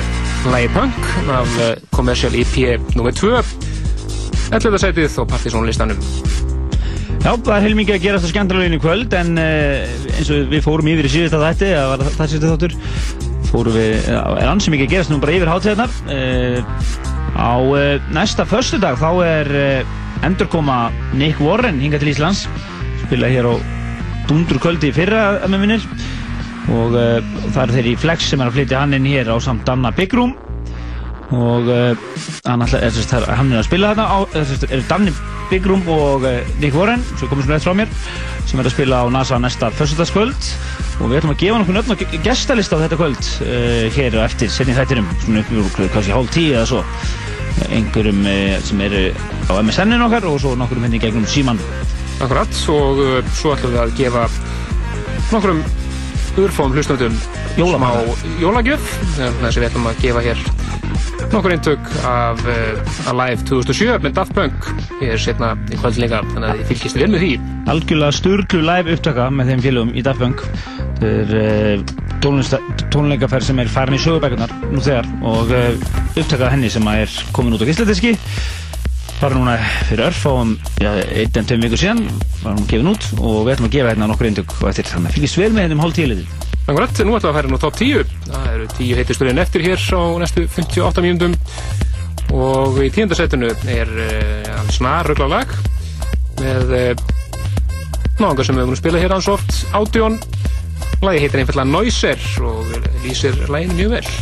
Lægi Punk af uh, Commercial EP nr. 2 11. sætið og Partiðsson listanum Já, það er heilmikið að gerast á skemmtileginu í kvöld en uh, eins og við fórum yfir í síðasta þætti, það var það síðasta þáttur fórum við, er ansið mikið að gerast nú bara yfir hátíðarnar á næsta föstudag þá er endurkoma Nick Warren hingað til Íslands spilaði hér á Dundur kvöldi fyrra með minnir og uh, það er þeir í Flex sem er að flytja hann inn hér á samt Danna Room og uh, hann, ætla, er, sérst, hann er að spila þarna á, er, sérst, er Danni Room og uh, Nick Warren sem komur svona eftir frá mér sem er að spila á NASA næsta föstudagskvöld. Og við ætlum að gefa nöfn og gestalista á þetta kvöld uh, hér og eftir setni þættinum svona upp úr kannski hálf tíu eða svo. Einhverjum sem eru á MSN-in okkar og svo nokkurum henni gegnum síman Akkurat og svo ætlum við að gefa nokkrum urfóm hlustnöndum smá jólagjöf að við ætlum að gefa hér nokkur eintök af uh, Alive 2007 með Daft Punk. Ég er setna í kvöld líka þannig að ég fylgist vel með því. Algjörlega sturglu live upptaka með þeim félögum í Daft Punk. Þetta er uh, tónleikaferð sem er farin í sögubækunar nú þegar og uh, upptaka henni sem er komin út á gísladiski bara núna fyrir örf á um ja, einn en tveim vikur síðan var hún gefin út og við ætlum að gefa hérna nokkur eintök og eftir. Þannig að fylgist vel með hennum hálf tíuleitil Akkurat, nú ætlum við að færa nú top 10 það eru 10 heitisturinn eftir hér á næstu 58 mínundum og í tíundasettinu er uh, snar ruggla lag með uh, náðungar sem við höfum spilað hér hans oft. Audion, lagi heitir einfallega Noiser og lýsir laginu mjög vel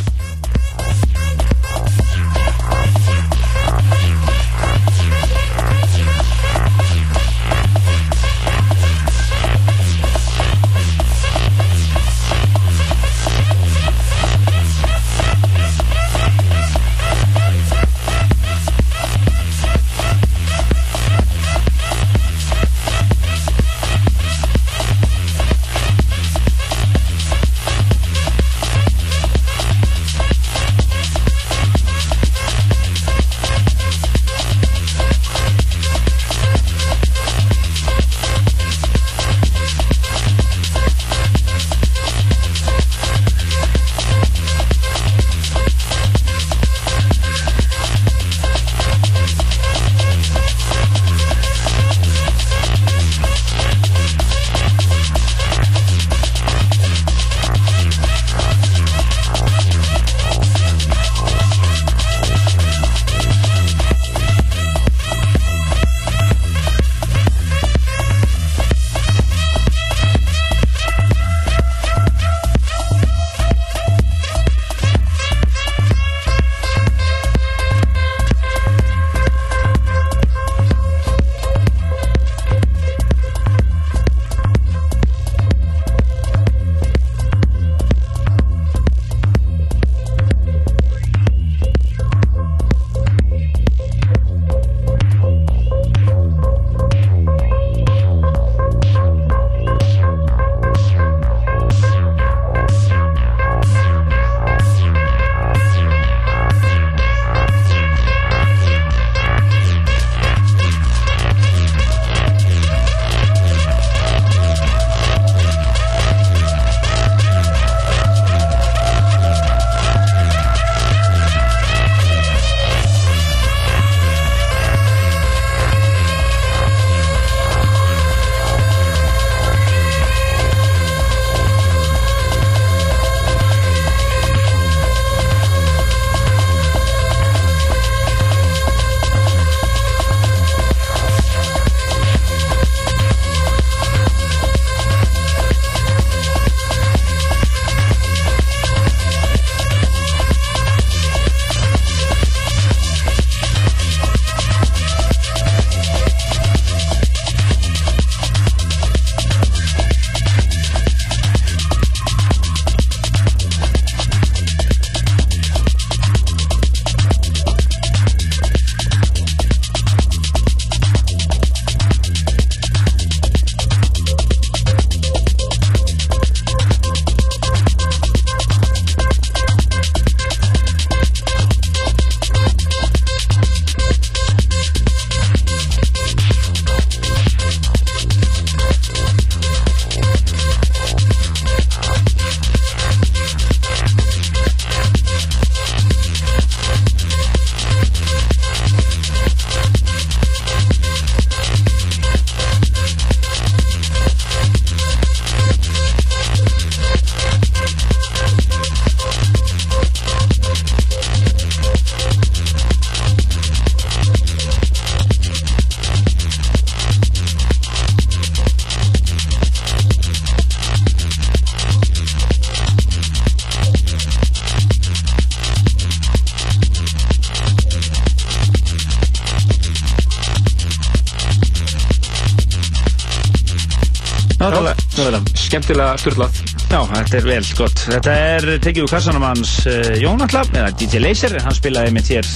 Skemmtilega styrlað. Já, þetta er vel gott. Þetta er tekið úr kassanum hans uh, Jón Atla, eða DJ Laser, hann spilaði með þér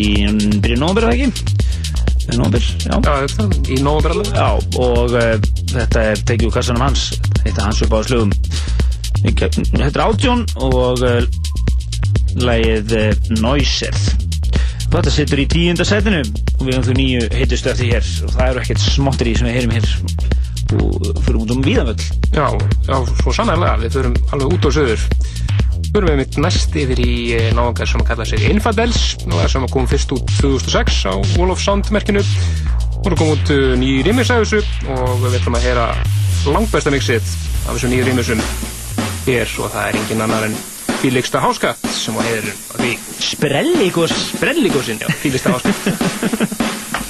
í byrju nómur, eða ekki? Nómur, já. Já, þetta, í nómur alveg. Já, og uh, þetta er tekið úr kassanum hans, þetta er hans upp á slugum. Þetta er átjón og uh, lagið uh, Noiser. Þetta situr í tíunda setinu og við höfum þú nýju heitustu eftir hér og það eru ekkert smottir í sem við heyrum hér og fyrir út um víðanvöld. Já, já, svo sannarlega, við förum alveg út á söður. Förum við mitt næst yfir í eh, náðungar sem að kalla sig það sem kom fyrst út 2006 á Wall of Sound merkinu. Og það kom út uh, nýjir rýmis af þessu og við ætlum að heyra langbæsta mixið af þessu nýjir rýmisum hér og það er engin annar en Fíliksta Háskatt sem á heiður af því Sprelligos Sprelligosin, já, Fíliksta Háskatt [laughs]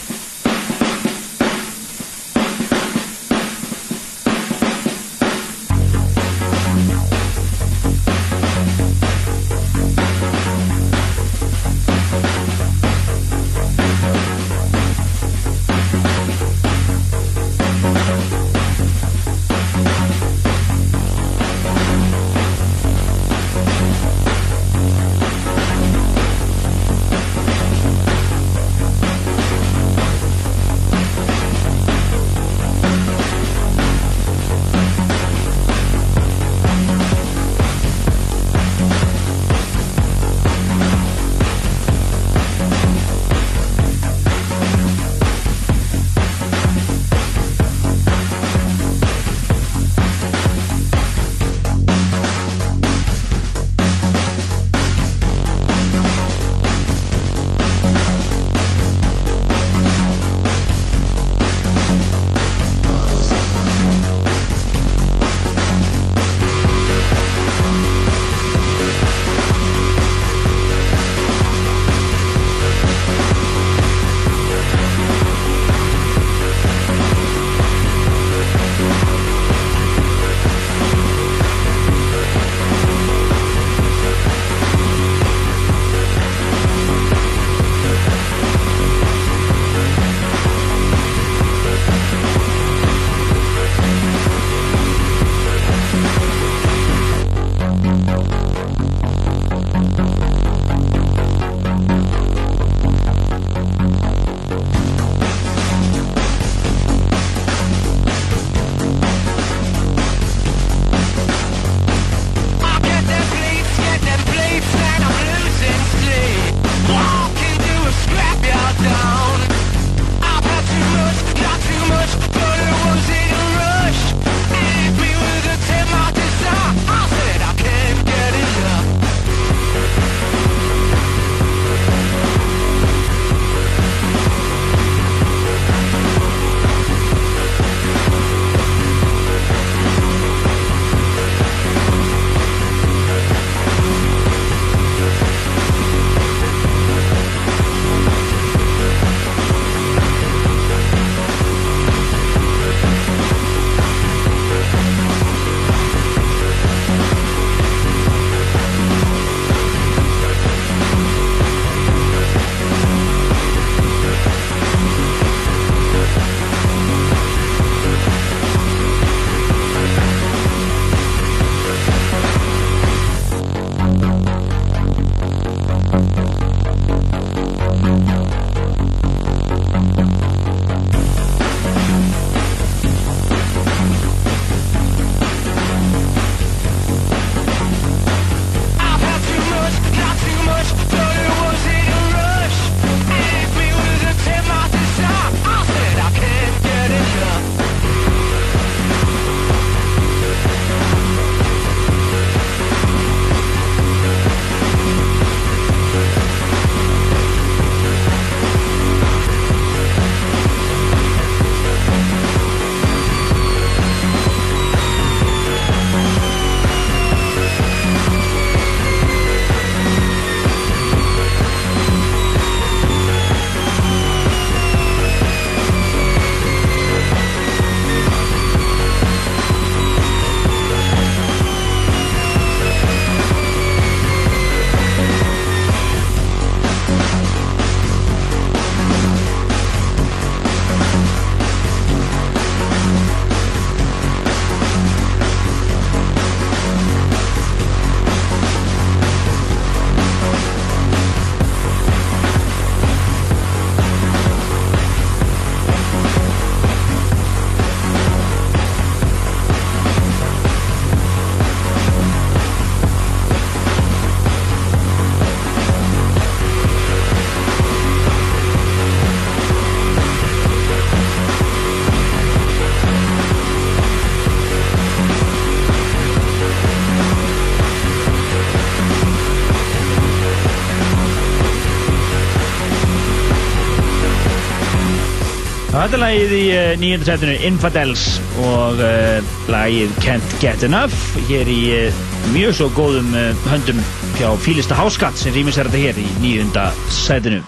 Þetta er lagið í uh, nýjönda setinu Infidels og uh, lagið Can't Get Enough hér í uh, mjög svo góðum höndum hjá Fílista Háskatt sem rýmis er þetta hér í nýjönda setinu.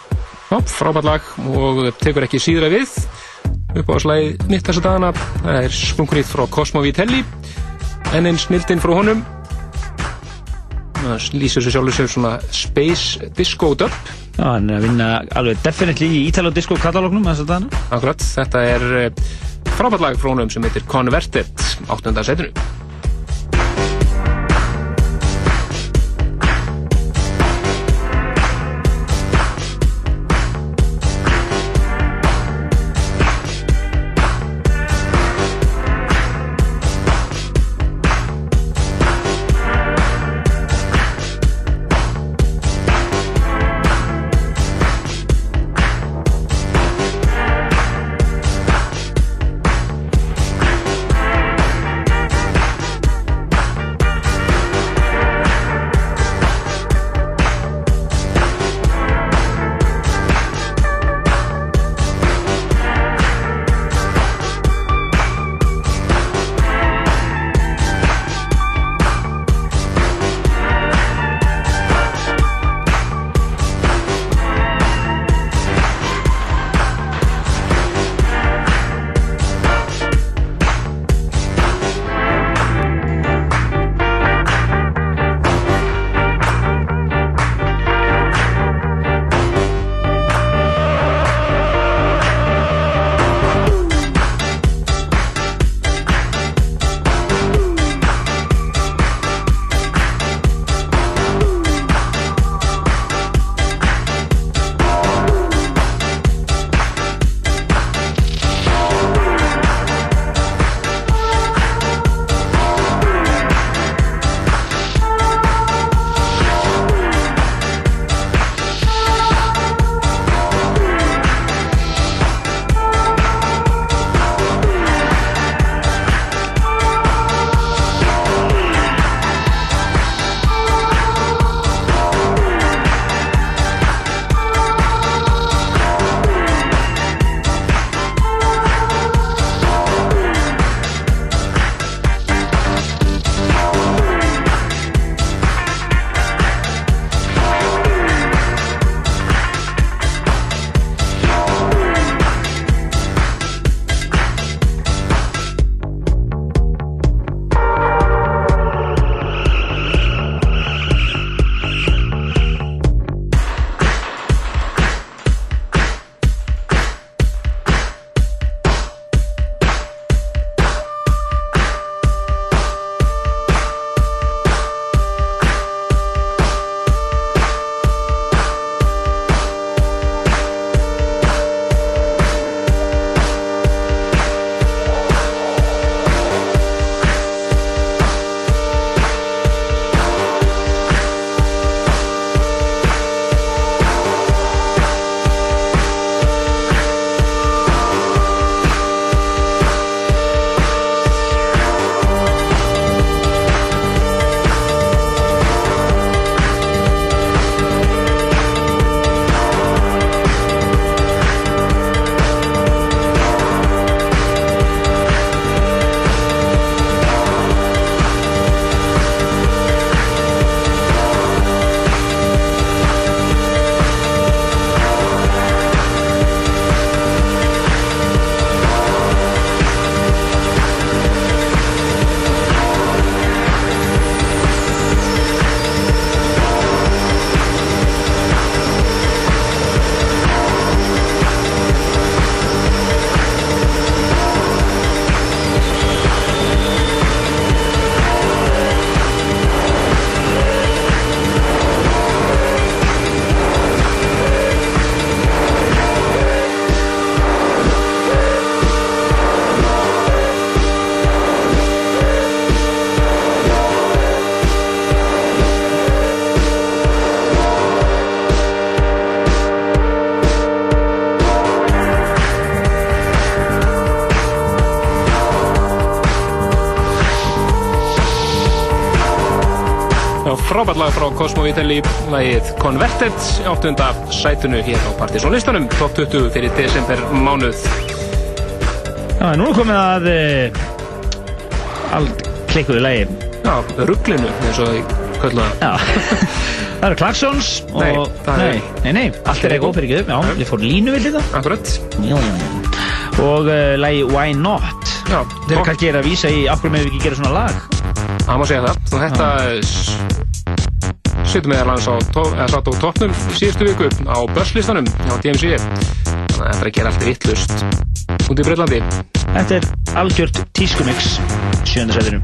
Já, frábært lag og tekur ekki síðra við upp á slæði mitt þessa dagana það er sprungunýtt frá Cosmo Vitelli en einn snildinn frá honum það lýsir sér sjálfur sér svona Space Disco Dub Já, hann er að vinna alveg definitely í Italo Disco katalógnum. Akkurat, þetta er eh, frábært lag frá honum sem heitir Converted 8. setinu lag frá Cosmo Vitelli lagið Converted áttunda sætunu hér á Partizónlistanum top 20 fyrir desember mánuð. Já, nú er komið að uh, allt klikkuðu lagi. Já, rugglinu, eins og það. Já, [laughs] það eru Klaxons og... Nei, það er- nei, nei, nei, allt er eitthvað fyrir ekki Já, ég fór línu við þetta Akkurat. Já, já, já. Og uh, lagi Why Not? Já, Þeir eru kannski að vísa í af hverju með við ekki gera svona lag? Það má segja það. Þetta s- situr meðal hans á, á toppnum í síðustu viku á börslistanum á DMC. Þannig að þetta er að gera allt vittlust út í Breitlandi. Þetta er algjört tískumix Sjöndasæðinu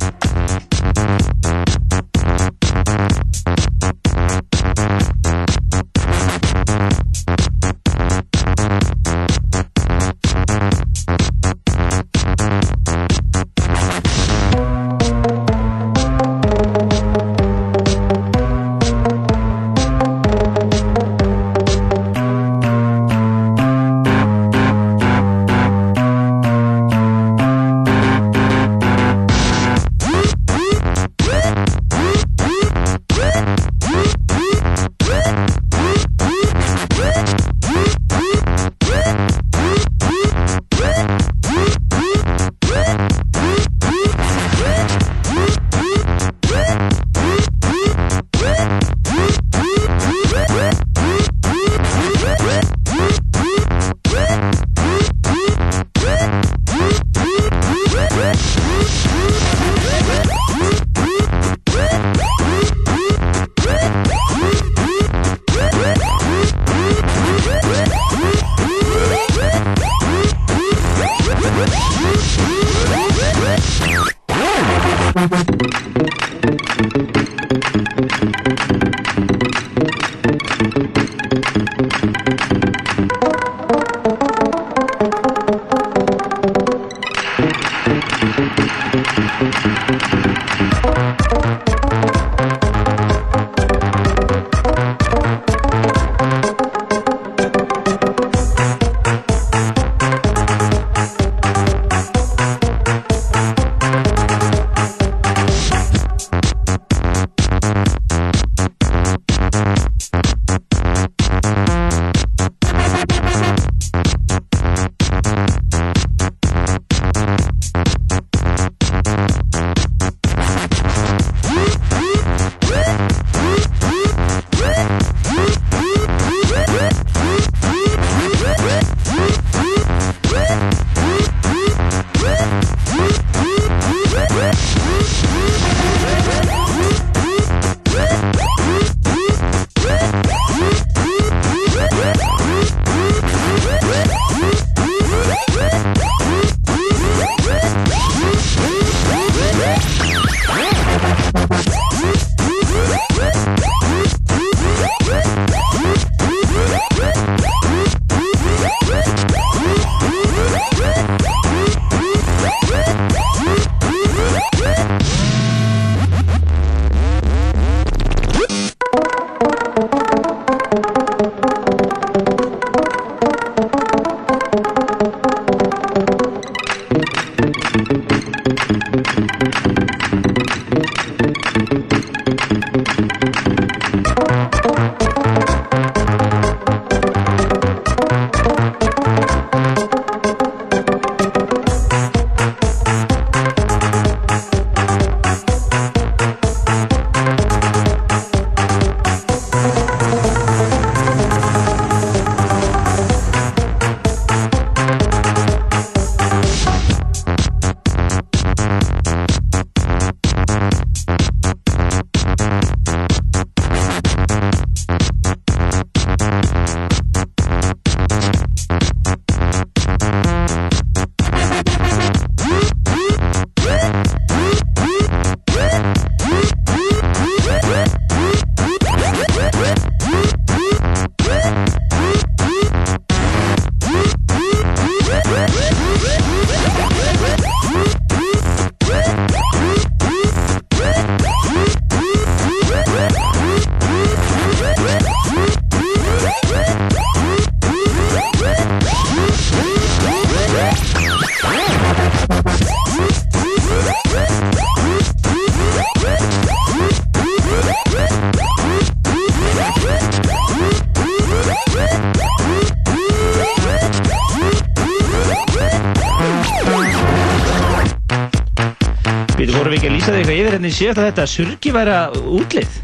síðast að þetta surgi væri að útlið?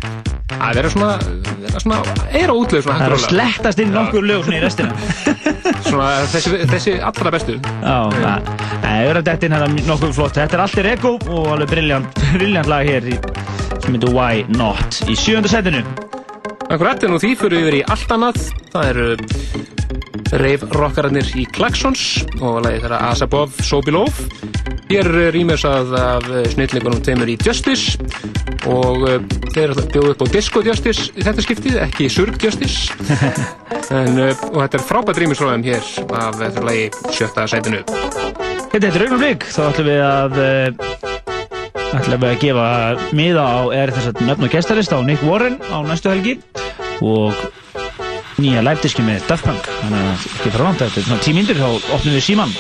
Það vera svona, svona, er á útlið svona Það er að hægt og rólega. slettast inn nokkur lög svona í restina. [laughs] Svona þessi, þessi allra bestu. Já, það það er að detta inn hérna nokkuð flott. Þetta er allt í Ego og alveg briljant, briljant lag hér í, sem heitir Why Not í sjönda setinu. Akkurat, en nú því fyrir við yfir í allt annað. Það eru reif rockararnir í Klaxons og lagið þeirra As Above, So Below. Hér er rýmjörsað af snillleikunum tveimur í Justice og uh, þeir að bjóða upp á Disco Justice í þetta skiptið, ekki Surg Justice. [laughs] en, uh, og þetta er frábært rýmjörsráðum hér af þetta lagi sjötta sætinu. Þetta er augnablik, þá ætlum við að ætlum við að gefa miða á er þess að nöfn og gestarist á Nick Warren á næstu helgi og nýja live-diski með Daft Punk þannig að ekki fara langt þetta er svona tíu myndir þá opnum við síman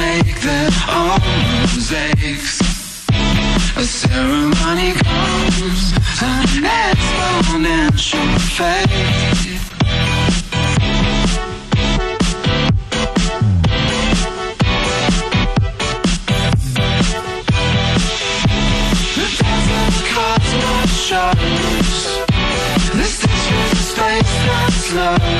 make their own mosaics. A ceremony comes, an exponential fate. Shows.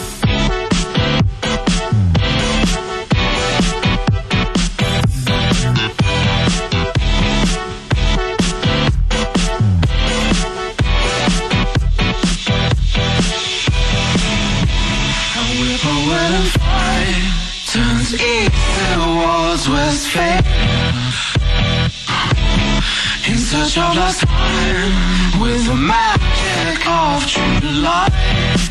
with the magic of true light.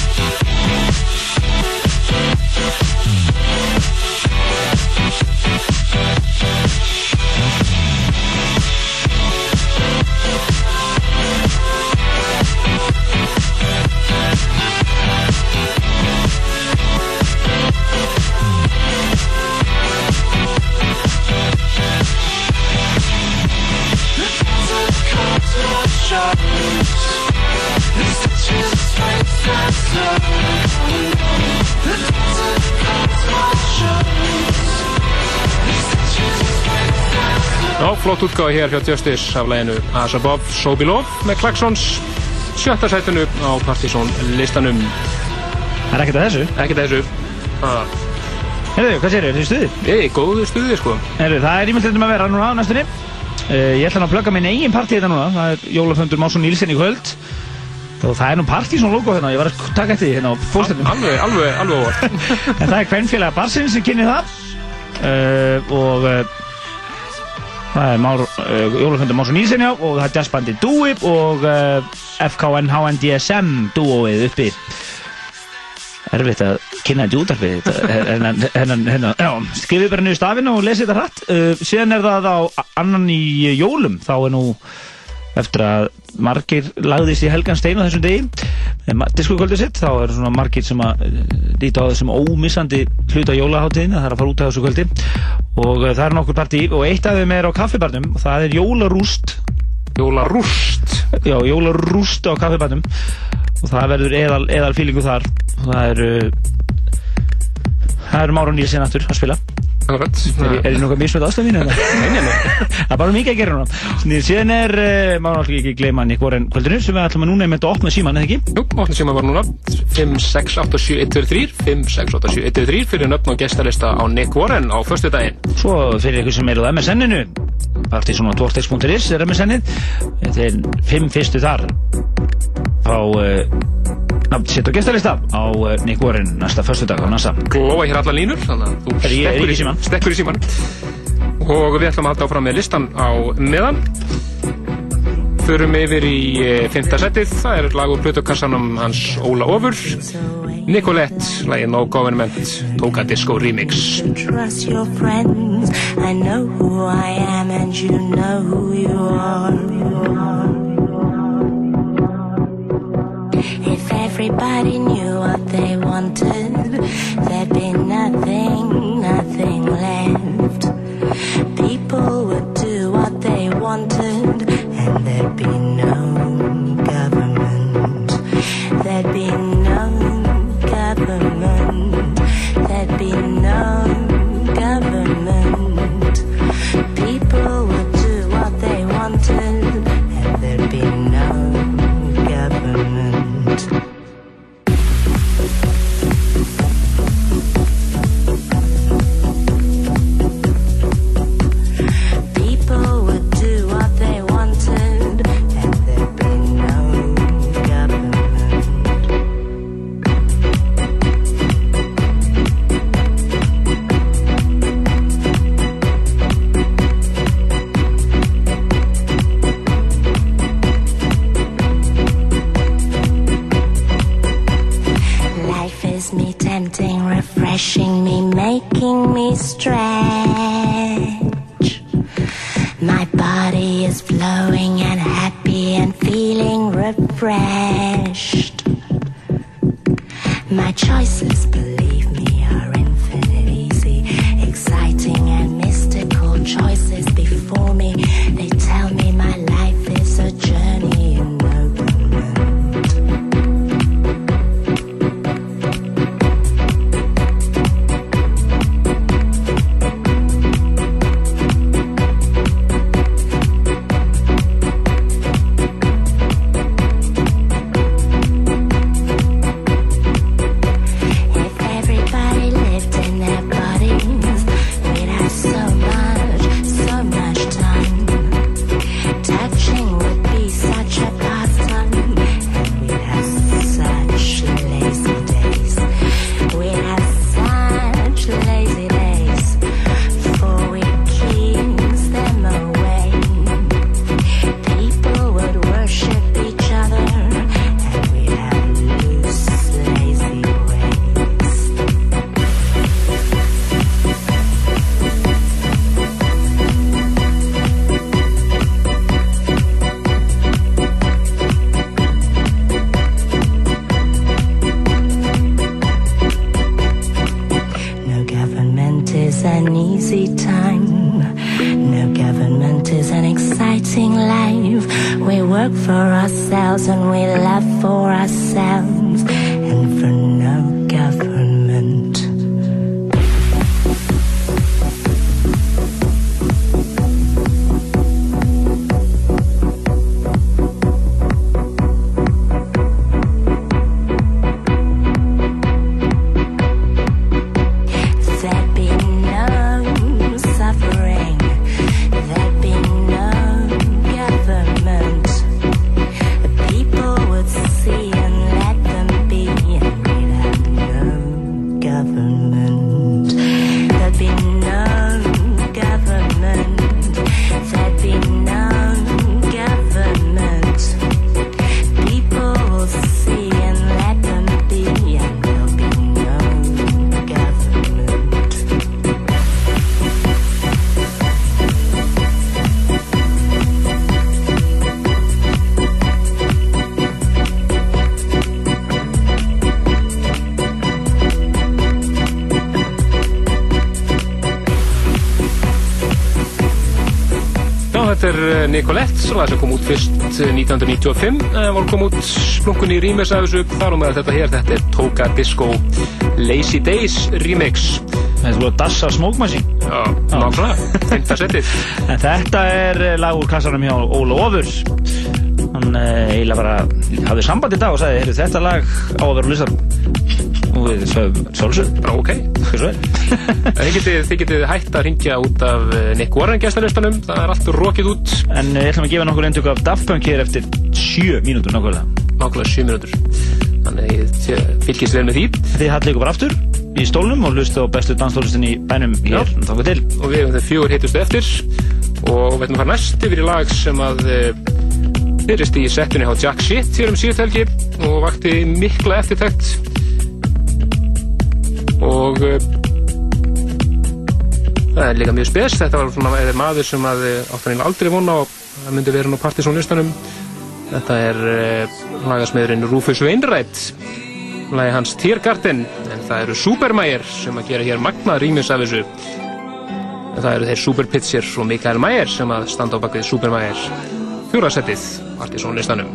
Já, flott útgáð hér hjá Justice af læginu As Above, So Below með Klaxons sjötta sætinu á Partizón listanum. Það er ekkert að þessu? Ekkert að þessu. Það Herðu, hvað sér þau? Þið stuði? Ei, góðu stuði, sko. Herðu, það er ímyndið um að vera núna á næstunni. Uh, ég ætla að plugga minn eigin partí þetta núna. Það er Jólaföndur Másson Nílsen í kvöld. Og það er nú Partizón logo hérna. Ég var að taka eftir því hérna á fórstöndum. Alveg, alveg, alveg óvart. [laughs] en það er kvennfélaga Barsins sem kynni það. Uh, og uh, það er uh, Jólaföndur Másson Nílsen já. Og það er jazzbandi Dúib og uh, FKN HNDSM dúóið uppi erfitt að kynna þetta í útarfi [laughs] hennan, hennan, hennan, já, skrifið bara niður stafinu og lesið þetta hratt uh, síðan er það á annan í jólum þá er nú eftir að margir lagðist í helgan stein á þessum degi. Diskokvöldið sitt, þá er svona margir sem að uh, líta á þessum ómissandi hluta jólaháttiðin, það er að fara út af þessu kvöldi. Og uh, það er nokkur partí og eitt af þeim er á kaffibarnum og það er jólarúst. Jólarúst? Já, jólarúst á kaffibarnum. Og það verður eðal, eðal fílingu þar. Og það eru það eru Máru Nílsen aftur að spila Er, er ég nokkuð mismöld aðstöð mín Það er bara mikið að gera núna. Síðan er, uh, má náttúrulega ekki gleyma Nick Warren kvöldinu sem við ætlum að núna einmitt að opna síman, eða ekki? Jú, opna síman var núna. 5687123 5687123 fyrir nöfn og gestalista á Nick Warren á förstu daginn Svo fyrir ykkur sem eru á MSN-inu Partysón á dvortex.is er MSN-ið Þetta er fimm fyrstu þar. Á uh, nafn sitt á gestalista á uh, Nick Warren næsta förstu dag á NASA. Glóa hér alla línur þannig að þú stekkur í símann? Stekkur í síman og við ætlum að halda áfram með listan á meðan. Förum yfir í eh, fimmta setið, það er lag úr plötukassanum hans Óla Ofur. Nicolette, lagið No Government Toka Disco Remix. Trust your friends. I know who I am and you know who you are. Everybody knew what they wanted, there'd be nothing, nothing left. People would do what they wanted, and there'd be no government. There'd be no government. Refreshing me, making me stretch. My body is flowing and happy and feeling refreshed. My choices, believe me, are infinite, easy, exciting and mystical choices before me. Er eh, Nicolette, lag sem kom út fyrst eh, 1995, en var kom út splunkunni í remix af þessu, þar og með þetta hér, þetta er Toga Disco Lazy Days remix. Þetta að dassa Smoke Machine. Já, nákvæmlega, fynda settið. [laughs] En þetta er eh, lag úr kassanum hjá Óla Ofur. Hann eh, eiginlega bara hafði samband í dag og sagði, þetta lag á að vera á listan. Við sögum sjálfsög. Ok. [laughs] Þið getið, þið getið hægt að ringja út af eh, Nick Warren gestalistanum, það er allt rokið út. En eh, ég ætlum að gefa nokkur eindök af Daft Punk hér eftir 7 mínútur nákvæmlega. Nákvæmlega 7 mínútur. Þannig þið fylgist vel með því. Þið hallið ykkur bara aftur í stólnum og hlustu á bestu danstólistin í bænum hér. Og við hefum þeir fjögur heitustu eftir og við ætlum að fara næst yfir í lag sem að eh, byrjast í settunni á Jack Shit hér um síðust helgi og vakti mikla eftirtækt það er líka mjög spes. Þetta var svona maður sem eh, átt hann aldrei vona og það myndi vera nú partysónlistanum þetta er uh, lagasmiðurinn Rufus Wainwright. Lagi hans Tiergarten. En það eru Supermægir sem að gera hér magnað rýmis af þessu. En það eru þeir Superpitcher og Mikael Mægir sem að standa á bakvið Supermægir fjórasettið partysónlistanum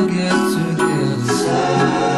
get to the other side.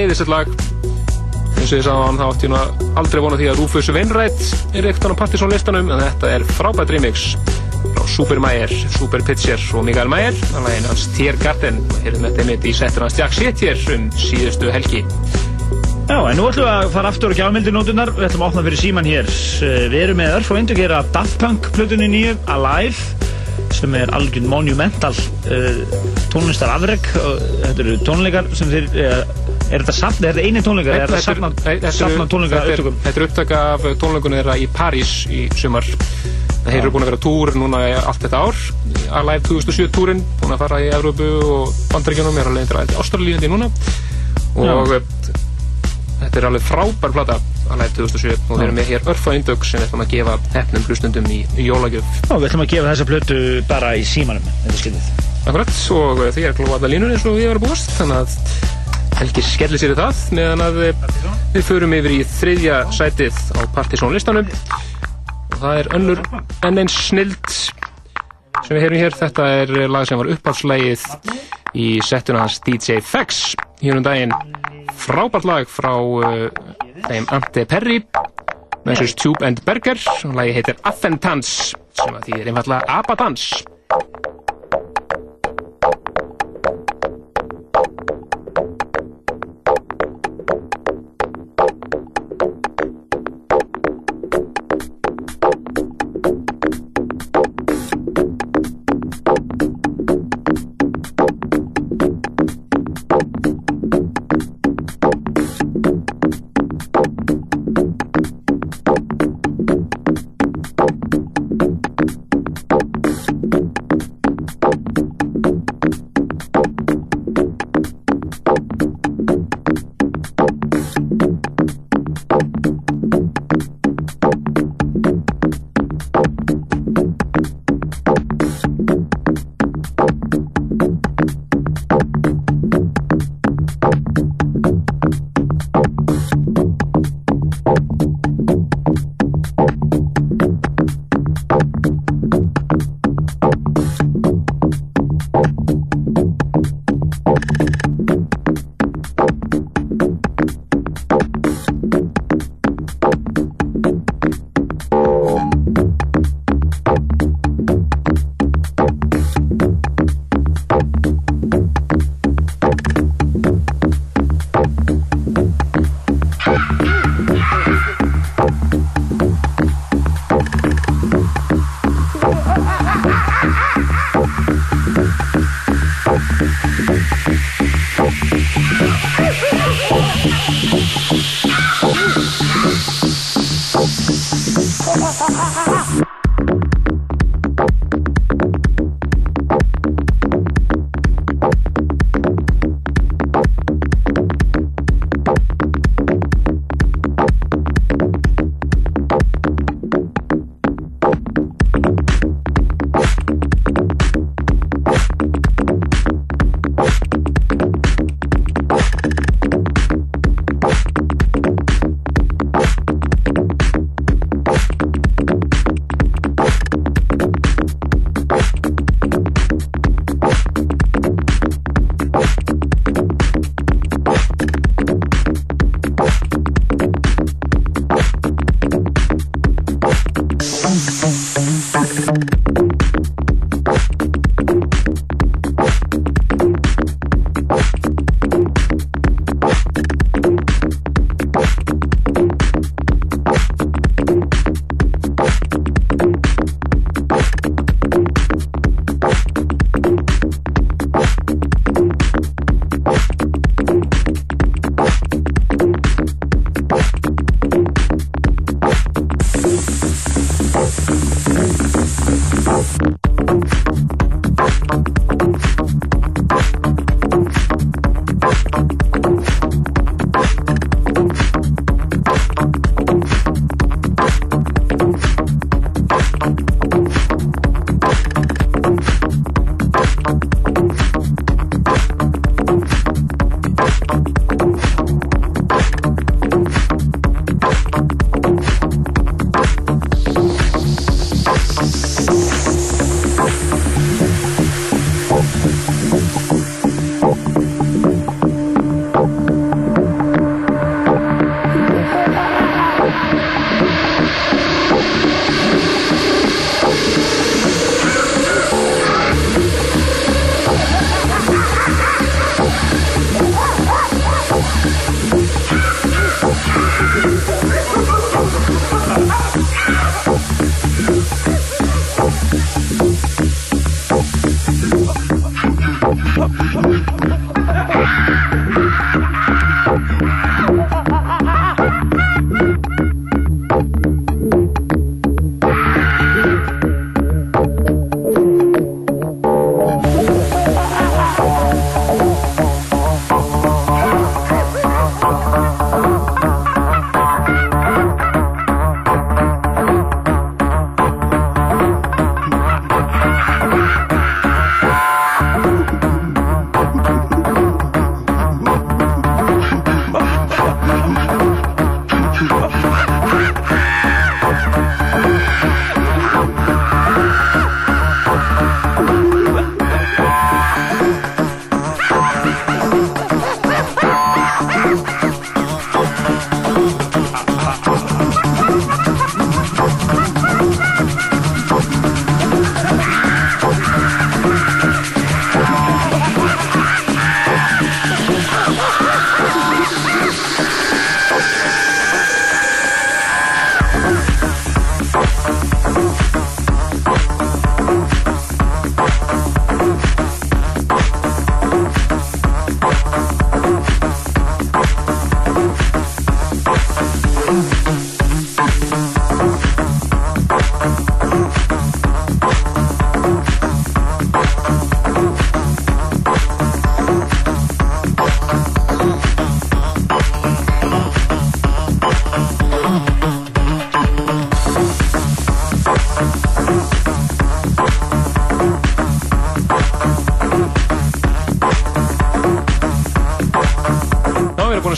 Þetta er æðisett lag. Eins og ég sagði á hann, þá átti ég nú aldrei vona því að Rufus Wainwright er ekkert á Partisan listanum en þetta er frábært remix frá Super Mayer, Super Pitcher og Mikael Mayer. Að lagin hans Tiergarten og hér með þeim í settur hans Jack Setier um síðustu helgi. Já, en nú ætlum við að fara aftur á gjafmyndinótunar Við ætlum að opna fyrir síman hér. Eh, Við erum með örf og endur gera Daft Punk plötunni nýju, Alive sem er algjörn monumental uh, tónlistar afreg þetta eru tónleikar sem þeir uh, er þetta safn, er þetta eini tónleikar er þetta Nei, þetta safna er- upptökum Þetta er upptaka af tónleikunum þeirra í París í sumar. Það hefur búin að vera túr núna allt þetta ár. Alive 2007 túrin, búin að fara í Evrópu og Bandaríkjunum, er að leiðin til Ástralíðandi núna. Og eh, þetta er alveg frábær plata, Alive 2007. Og við erum með hér örfa indögg sem við ætlum að gefa hefnum hlustundum í, í jólagjöf. Já, við ætlum að gefa þessa plötu bara í símanum þetta er skildið Akkurat, og eh, því er glóða línun eins og við erum búist, þannig að Helgi skellir sér í það meðan að við förum yfir í þriðja sætið á Partizón listanum. Og það er önnur enn eins snild sem við heyrum hér, þetta er lag sem var uppáhaldslægið í settuna hans DJ Fex hér um daginn frábært lag frá uh, þeim Ante Perry með þessu Tube and Burger og lagi heitir Affentans sem að því er einfallega Abadans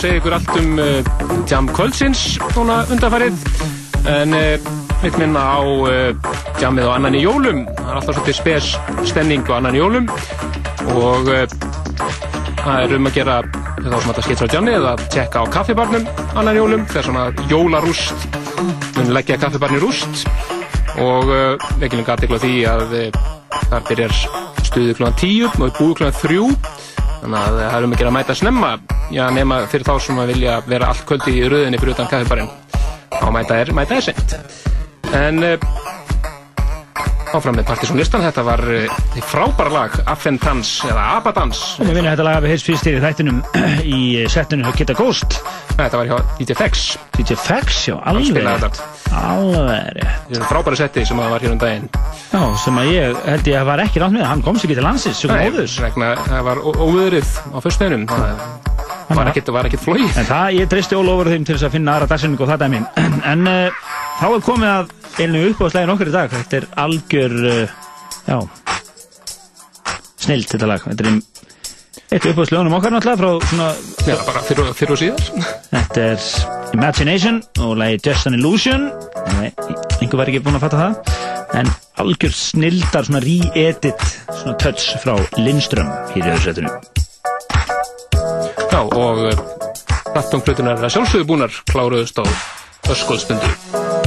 segja ykkur allt um uh, Jam Kvöldsins núna undanfarið. En uh, mitt minna á uh, Jamið á annan í jólum. Það er alltaf svolítið spes stemning á annan í jólum. Og uh, það er um að gera þá sem þetta skilt frá Jamið að tjekka á kaffibarnum annan í jólum. Þegar svona jólarúst mun leggja kaffibarni rúst. Og uh, veikilum gæti því að uh, þar byrjar stuðið klúan 10 og er búið klúan 3 þannig að það er um að gera að mæta snemma já, nema fyrir þá sem að vilja vera allt kvöldi í röðinni fyrir utan kaffibarinn. Þá mæta er, mæta er sent en uh, áfram með Partiðsson listan þetta var því frábæra lag Affentans eða Abadans Og við vinnum þetta lag af Hits fyrst í þættinum [clears throat] í settinu hjá Kitta Ghost. Þetta var hjá DJ Fex DJ Fex, já, alveg. Alveg Þetta frábæra setti sem það var hér um daginn. Já, sem að ég held ég að var ekki rátt með. Hann komst ekki til landsins, sem Nei, óður það var ó- óveðrið á það var ekkert, flóið En það, ég treysti ólofur þeim til þess að finna aðra dagsinningu og það dæmi [clears throat] En uh, þá er komið að einu uppáðslegin okkur í dag. Þetta er algjör, uh, já Snilt þetta lag. Þetta er ein- eitt uppáðslegunum okkar náttúrulega frá svona Já, bara fyrir, fyrir og síðar. Þetta er Imagination og lagi Just an Illusion. Einhver var ekki búinn að fatta það. En algjör snildar, svona re-edit Svona touch frá Lindström Hér í þessu setinu Já, og Rattungflutunar er að sjálfsögðu búnar kláruðust á öskuðstundu.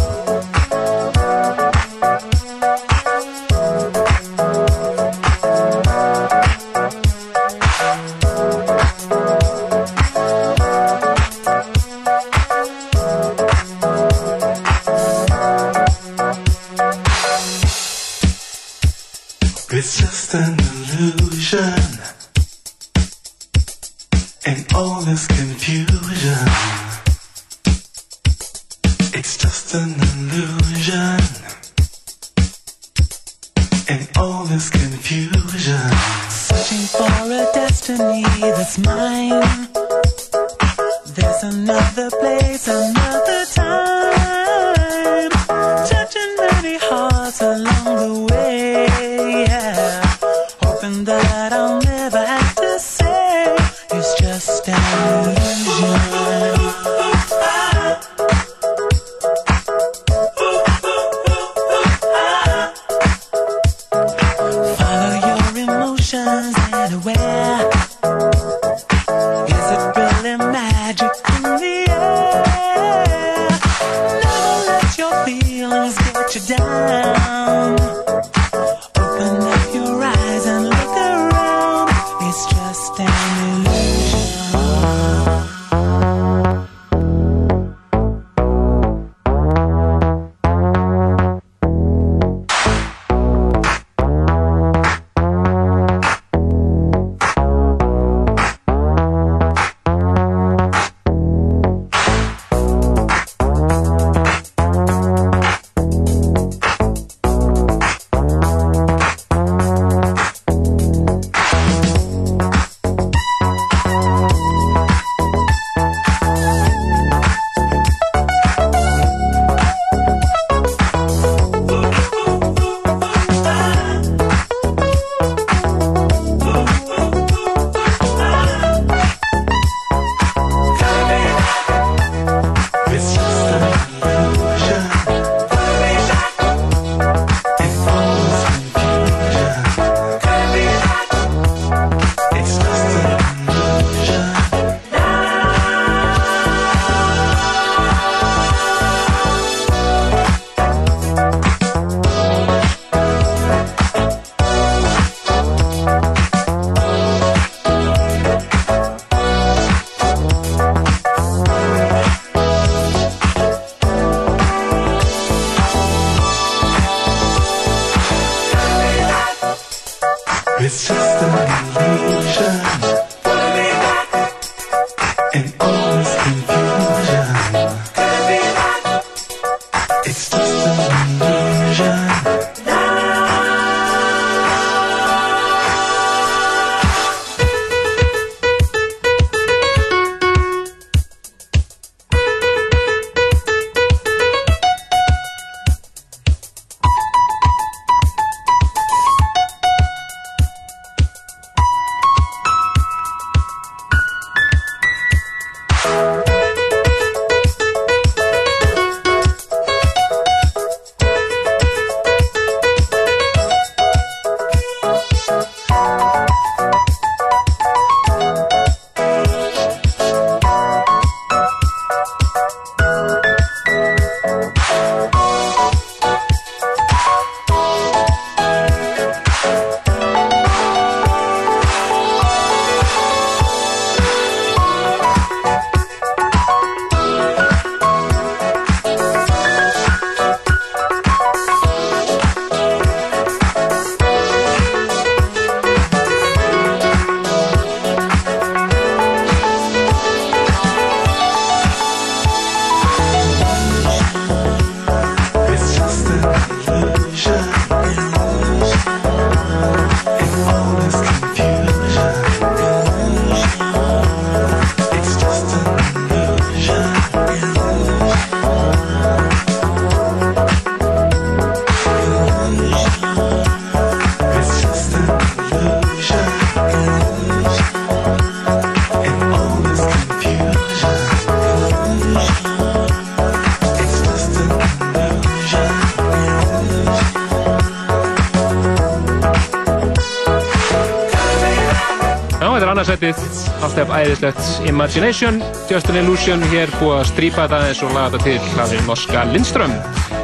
Imagination, Just an Illusion, hér búið að strýpa þetta eins og laga þetta til hlafið norska Lindström.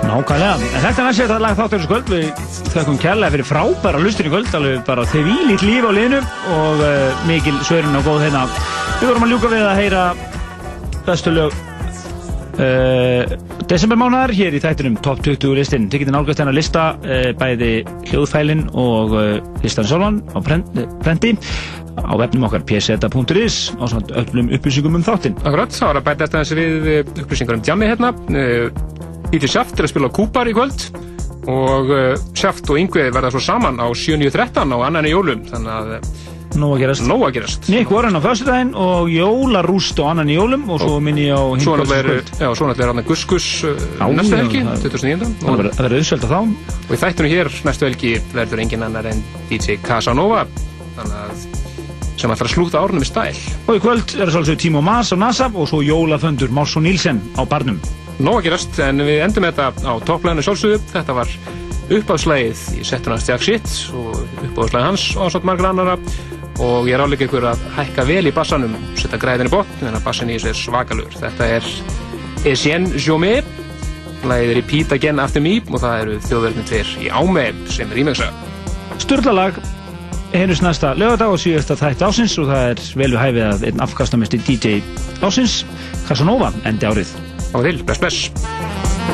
Nákvæmlega, en þetta er næst þetta lag þáttur þessu kvöld. Við þökkum kærlega fyrir frábæra lustur í kvöld alveg bara þau vílít líf á liðinu og uh, mikil svörin og góð hérna. Við vorum að ljúka við að heyra bestu lög uh, desembermánaðar hér í þættinum Top 20 listin, þið getur nálgast þennan lista uh, bæði hljóðfælin og listan sjálfan á prenti á vefnum okkar pseta.is á svona öllum upplýsingum um þáttinn Akkurat, þá er að bæta þetta við eh, upplýsingar um djammi hérna. Íti Sjaft er að spila Kúpar í kvöld og uh, Sjaft og Yngvi verða svo saman á 7.13 á annan í jólum, þannig að eh, Nóg að gerast. Nóg að gerast. Nick Warren á föstudaginn og jólarúst og annan í jólum og svo minni ég á hinn Svo náttúrulega er, kvöldskvöld. já, svo náttúrulega er hann Gus Gus uh, Já, næstu helgi, það- 2009. Það verður- auðsvöld á þá. Og í þættunum hér næstu helgi verður engin annar en DJ Casanova, þannig að sem ætlar að slúta árnum í stæl. Og í kvöld er það svolítið Timo Mas á NASA og svo jólaföndur Mars og Nílsen á barnum. Nóg að gerast, en við endum þetta á topplæðinu sjálfsögðu. Þetta var uppáðslægið í settuna Jack Shit og uppáðslægið hans og ásamt margar annara og ég er áleika ykkur að hækka vel í bassanum, setja græðin í botn en að bassan í þessu er svakalur. Þetta er Etienne Jomé, lagið Repeat Again After Me og það eru þjóðverðin tveir í Áme sem er ímengsa. Sturlalag heyrjus næsta lögadag og síðasta þætti ásins og það er vel við hæfið að einn afkastamesti DJ ásins Casanova endi árið. Á til, bless bless.